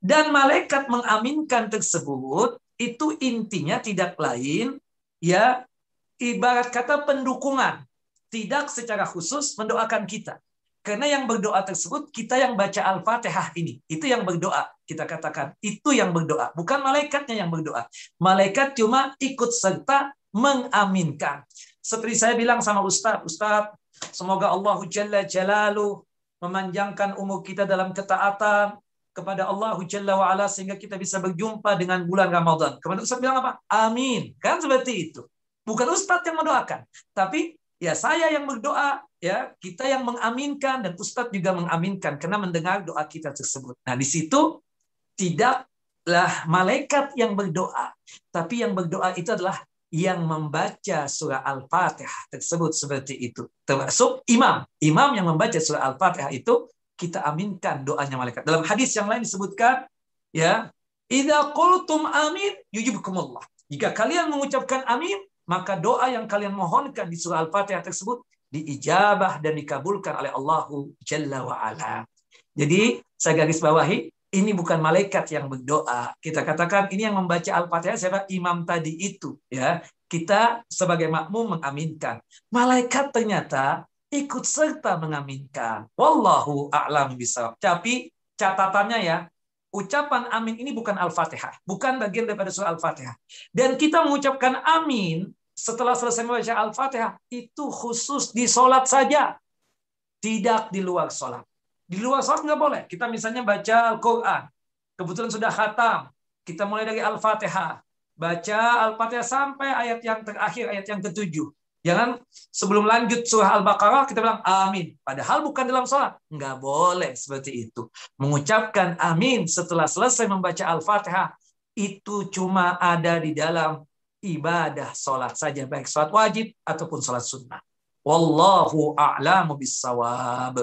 Dan malaikat mengaminkan tersebut itu intinya tidak lain ya ibarat kata pendukungan, tidak secara khusus mendoakan kita. Karena yang berdoa tersebut kita yang baca Al-Fatihah ini, itu yang berdoa. Kita katakan itu yang berdoa, bukan malaikatnya yang berdoa. Malaikat cuma ikut serta mengaminkan. Seperti saya bilang sama Ustadz, Ustadz, semoga Allah Jalla Jalalu memanjangkan umur kita dalam ketaatan, kepada Allah Jalla wa sehingga kita bisa berjumpa dengan bulan Ramadan. Kemudian Ustaz bilang apa? Amin. Kan seperti itu. Bukan Ustaz yang mendoakan, tapi ya saya yang berdoa ya kita yang mengaminkan dan Ustadz juga mengaminkan karena mendengar doa kita tersebut. Nah di situ tidaklah malaikat yang berdoa, tapi yang berdoa itu adalah yang membaca surah Al-Fatihah tersebut seperti itu. Termasuk imam. Imam yang membaca surah Al-Fatihah itu kita aminkan doanya malaikat. Dalam hadis yang lain disebutkan ya, "Idza qultum amin yujibukumullah." Jika kalian mengucapkan amin, maka doa yang kalian mohonkan di surah Al-Fatihah tersebut diijabah dan dikabulkan oleh Allahu Jalla wa ala. Jadi saya garis bawahi ini bukan malaikat yang berdoa. Kita katakan ini yang membaca Al-Fatihah siapa? Imam tadi itu, ya. Kita sebagai makmum mengaminkan. Malaikat ternyata ikut serta mengaminkan. Wallahu a'lam bisa. Tapi catatannya ya, ucapan amin ini bukan Al-Fatihah, bukan bagian daripada surah Al-Fatihah. Dan kita mengucapkan amin setelah selesai membaca Al-Fatihah itu khusus di sholat saja. Tidak di luar sholat. Di luar sholat nggak boleh. Kita misalnya baca Al-Quran. Kebetulan sudah khatam. Kita mulai dari Al-Fatihah. Baca Al-Fatihah sampai ayat yang terakhir, ayat yang ketujuh. Jangan sebelum lanjut surah Al-Baqarah kita bilang amin. Padahal bukan dalam sholat. Nggak boleh seperti itu. Mengucapkan amin setelah selesai membaca Al-Fatihah itu cuma ada di dalam ibadah sholat saja, baik sholat wajib ataupun sholat sunnah. Wallahu a'lamu bissawab.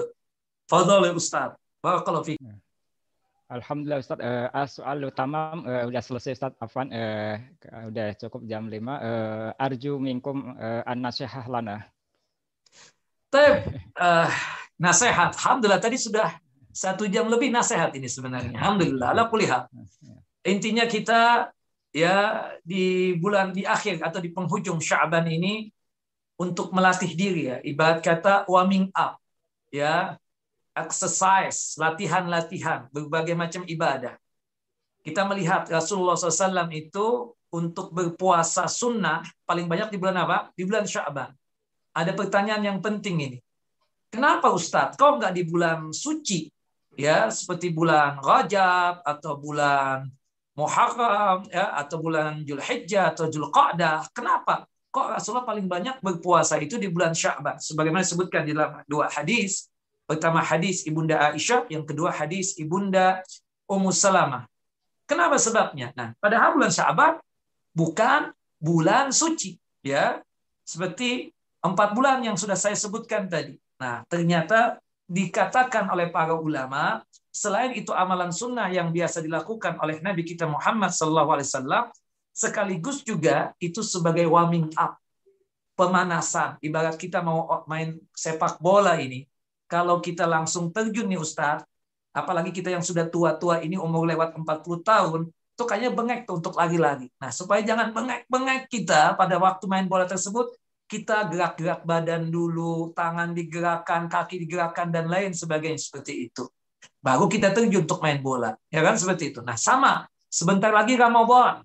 Fadal ya Ustaz. Barakallahu fiik. Alhamdulillah Ustaz. Uh, soal utama uh, udah selesai Ustaz Afan. Uh, udah cukup jam 5. Uh, arju minkum uh, an nasihah lana. Tep, uh, nasihat. Alhamdulillah tadi sudah satu jam lebih nasihat ini sebenarnya. Alhamdulillah. Ala kulihat. Intinya kita ya di bulan di akhir atau di penghujung Sya'ban ini untuk melatih diri ya ibarat kata warming up ya exercise latihan-latihan berbagai macam ibadah kita melihat Rasulullah SAW itu untuk berpuasa sunnah paling banyak di bulan apa di bulan Sya'ban ada pertanyaan yang penting ini kenapa Ustadz kok nggak di bulan suci ya seperti bulan Rajab atau bulan Muharram ya atau bulan Julhijjah atau Julqa'dah. Kenapa? Kok Rasulullah paling banyak berpuasa itu di bulan Sya'ban? Sebagaimana disebutkan di dalam dua hadis. Pertama hadis Ibunda Aisyah, yang kedua hadis Ibunda Ummu Salamah. Kenapa sebabnya? Nah, padahal bulan Sya'ban bukan bulan suci, ya. Seperti empat bulan yang sudah saya sebutkan tadi. Nah, ternyata dikatakan oleh para ulama Selain itu amalan sunnah yang biasa dilakukan oleh Nabi kita Muhammad SAW, sekaligus juga itu sebagai warming up, pemanasan. Ibarat kita mau main sepak bola ini, kalau kita langsung terjun nih Ustadz, apalagi kita yang sudah tua-tua ini umur lewat 40 tahun, itu kayaknya bengek tuh untuk lagi-lagi. Nah, supaya jangan bengek-bengek kita pada waktu main bola tersebut, kita gerak-gerak badan dulu, tangan digerakkan, kaki digerakkan, dan lain sebagainya seperti itu. Baru kita terjun untuk main bola. Ya kan seperti itu. Nah sama. Sebentar lagi Ramadan.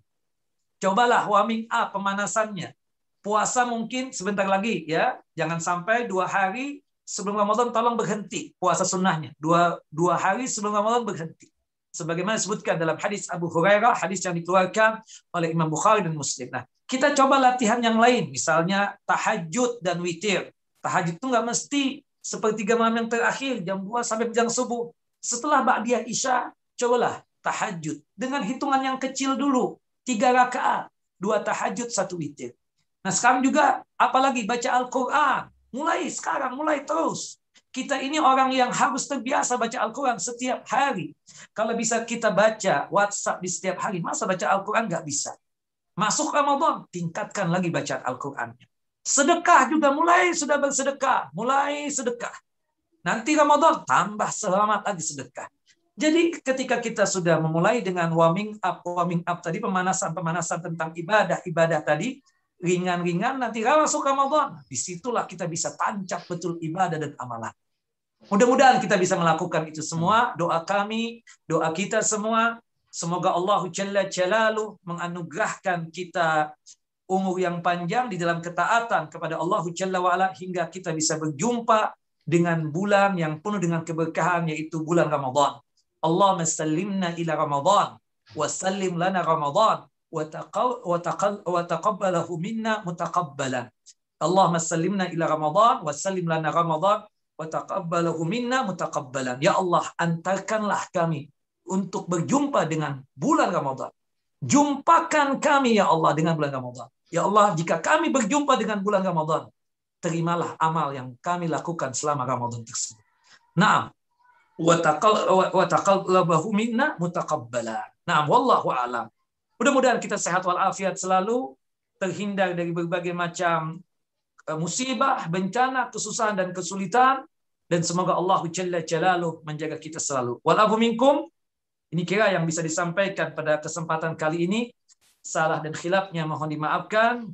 Cobalah warming up pemanasannya. Puasa mungkin sebentar lagi ya. Jangan sampai dua hari sebelum Ramadan tolong berhenti puasa sunnahnya. Dua, dua hari sebelum Ramadan berhenti. Sebagaimana disebutkan dalam hadis Abu Hurairah, hadis yang dikeluarkan oleh Imam Bukhari dan Muslim. Nah, kita coba latihan yang lain, misalnya tahajud dan witir. Tahajud itu nggak mesti sepertiga malam yang terakhir, jam 2 sampai jam subuh. Setelah Ba'diyah Isya, cobalah tahajud. Dengan hitungan yang kecil dulu. Tiga rakaat. Dua tahajud, satu witir. Nah sekarang juga apalagi baca Al-Quran. Mulai sekarang, mulai terus. Kita ini orang yang harus terbiasa baca Al-Quran setiap hari. Kalau bisa kita baca WhatsApp di setiap hari, masa baca Al-Quran nggak bisa. Masuk Ramadan, tingkatkan lagi bacaan Al-Qurannya. Sedekah juga mulai sudah bersedekah. Mulai sedekah. Nanti Ramadan tambah selamat lagi sedekah. Jadi ketika kita sudah memulai dengan warming up, warming up tadi pemanasan-pemanasan tentang ibadah-ibadah tadi ringan-ringan nanti masuk Ramadan, di situlah kita bisa tancap betul ibadah dan amalan. Mudah-mudahan kita bisa melakukan itu semua. Doa kami, doa kita semua. Semoga Allah Jalla Jalaluh menganugerahkan kita umur yang panjang di dalam ketaatan kepada Allah Jalla wa'ala hingga kita bisa berjumpa dengan bulan yang penuh dengan keberkahan yaitu bulan Ramadan. Allah sallimna ila Ramadan wa sallim lana Ramadan mutaqabbalan. Allahumma sallimna ila Ramadan wa sallim lana Ramadan wa taqabbalahu minna mutaqabbalan. Ya Allah, antarkanlah kami untuk berjumpa dengan bulan Ramadan. Jumpakan kami ya Allah dengan bulan Ramadan. Ya Allah, jika kami berjumpa dengan bulan Ramadan, terimalah amal yang kami lakukan selama Ramadan tersebut. Naam. Wa taqallabahu minna mutaqabbalan. Naam, wallahu a'lam. Mudah-mudahan kita sehat walafiat selalu, terhindar dari berbagai macam eh, musibah, bencana, kesusahan dan kesulitan dan semoga Allah Jalla Jalaluh menjaga kita selalu. Walafu minkum ini kira yang bisa disampaikan pada kesempatan kali ini. Salah dan khilafnya mohon dimaafkan.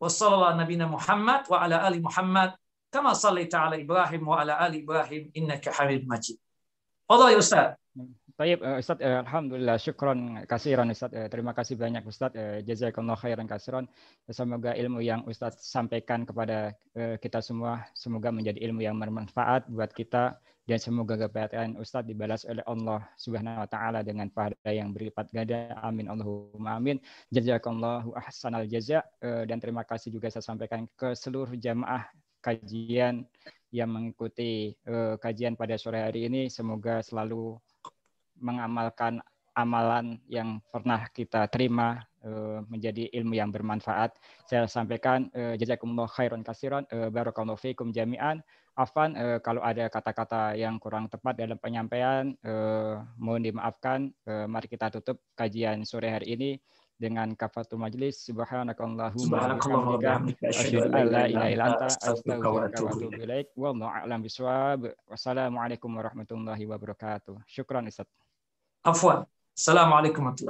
Wassalamualaikum Nabi Muhammad wa Muhammad kama sallaita ala Ibrahim wa Ibrahim innaka Hamid Majid. Fadhal ya Ustaz. Baik, uh, Ustaz, uh, Alhamdulillah, syukron kasiran Ustaz. Uh, terima kasih banyak Ustaz. Uh, Jazakallah khairan kasiran. Semoga ilmu yang Ustaz sampaikan kepada uh, kita semua, semoga menjadi ilmu yang bermanfaat buat kita dan semoga kebaikan Ustaz dibalas oleh Allah Subhanahu wa taala dengan pahala yang berlipat ganda. Amin Allahumma amin. Jazakallahu ahsanal jaza uh, dan terima kasih juga saya sampaikan ke seluruh jamaah kajian yang mengikuti kajian pada sore hari ini semoga selalu mengamalkan amalan yang pernah kita terima uh, menjadi ilmu yang bermanfaat. Saya sampaikan uh, jazakumullah khairan kasiran uh, barakallahu fikum jami'an. Afan kalau ada kata-kata yang kurang tepat dalam penyampaian mohon dimaafkan. Mari kita tutup kajian sore hari ini dengan kafatul majlis subhanakallahumma wa bihamdika asyhadu an la ilaha illa anta astaghfiruka wa atubu ilaik wallahu a'lam bishawab wassalamualaikum warahmatullahi wabarakatuh syukran Ustaz Afwan. Assalamualaikum warahmatullahi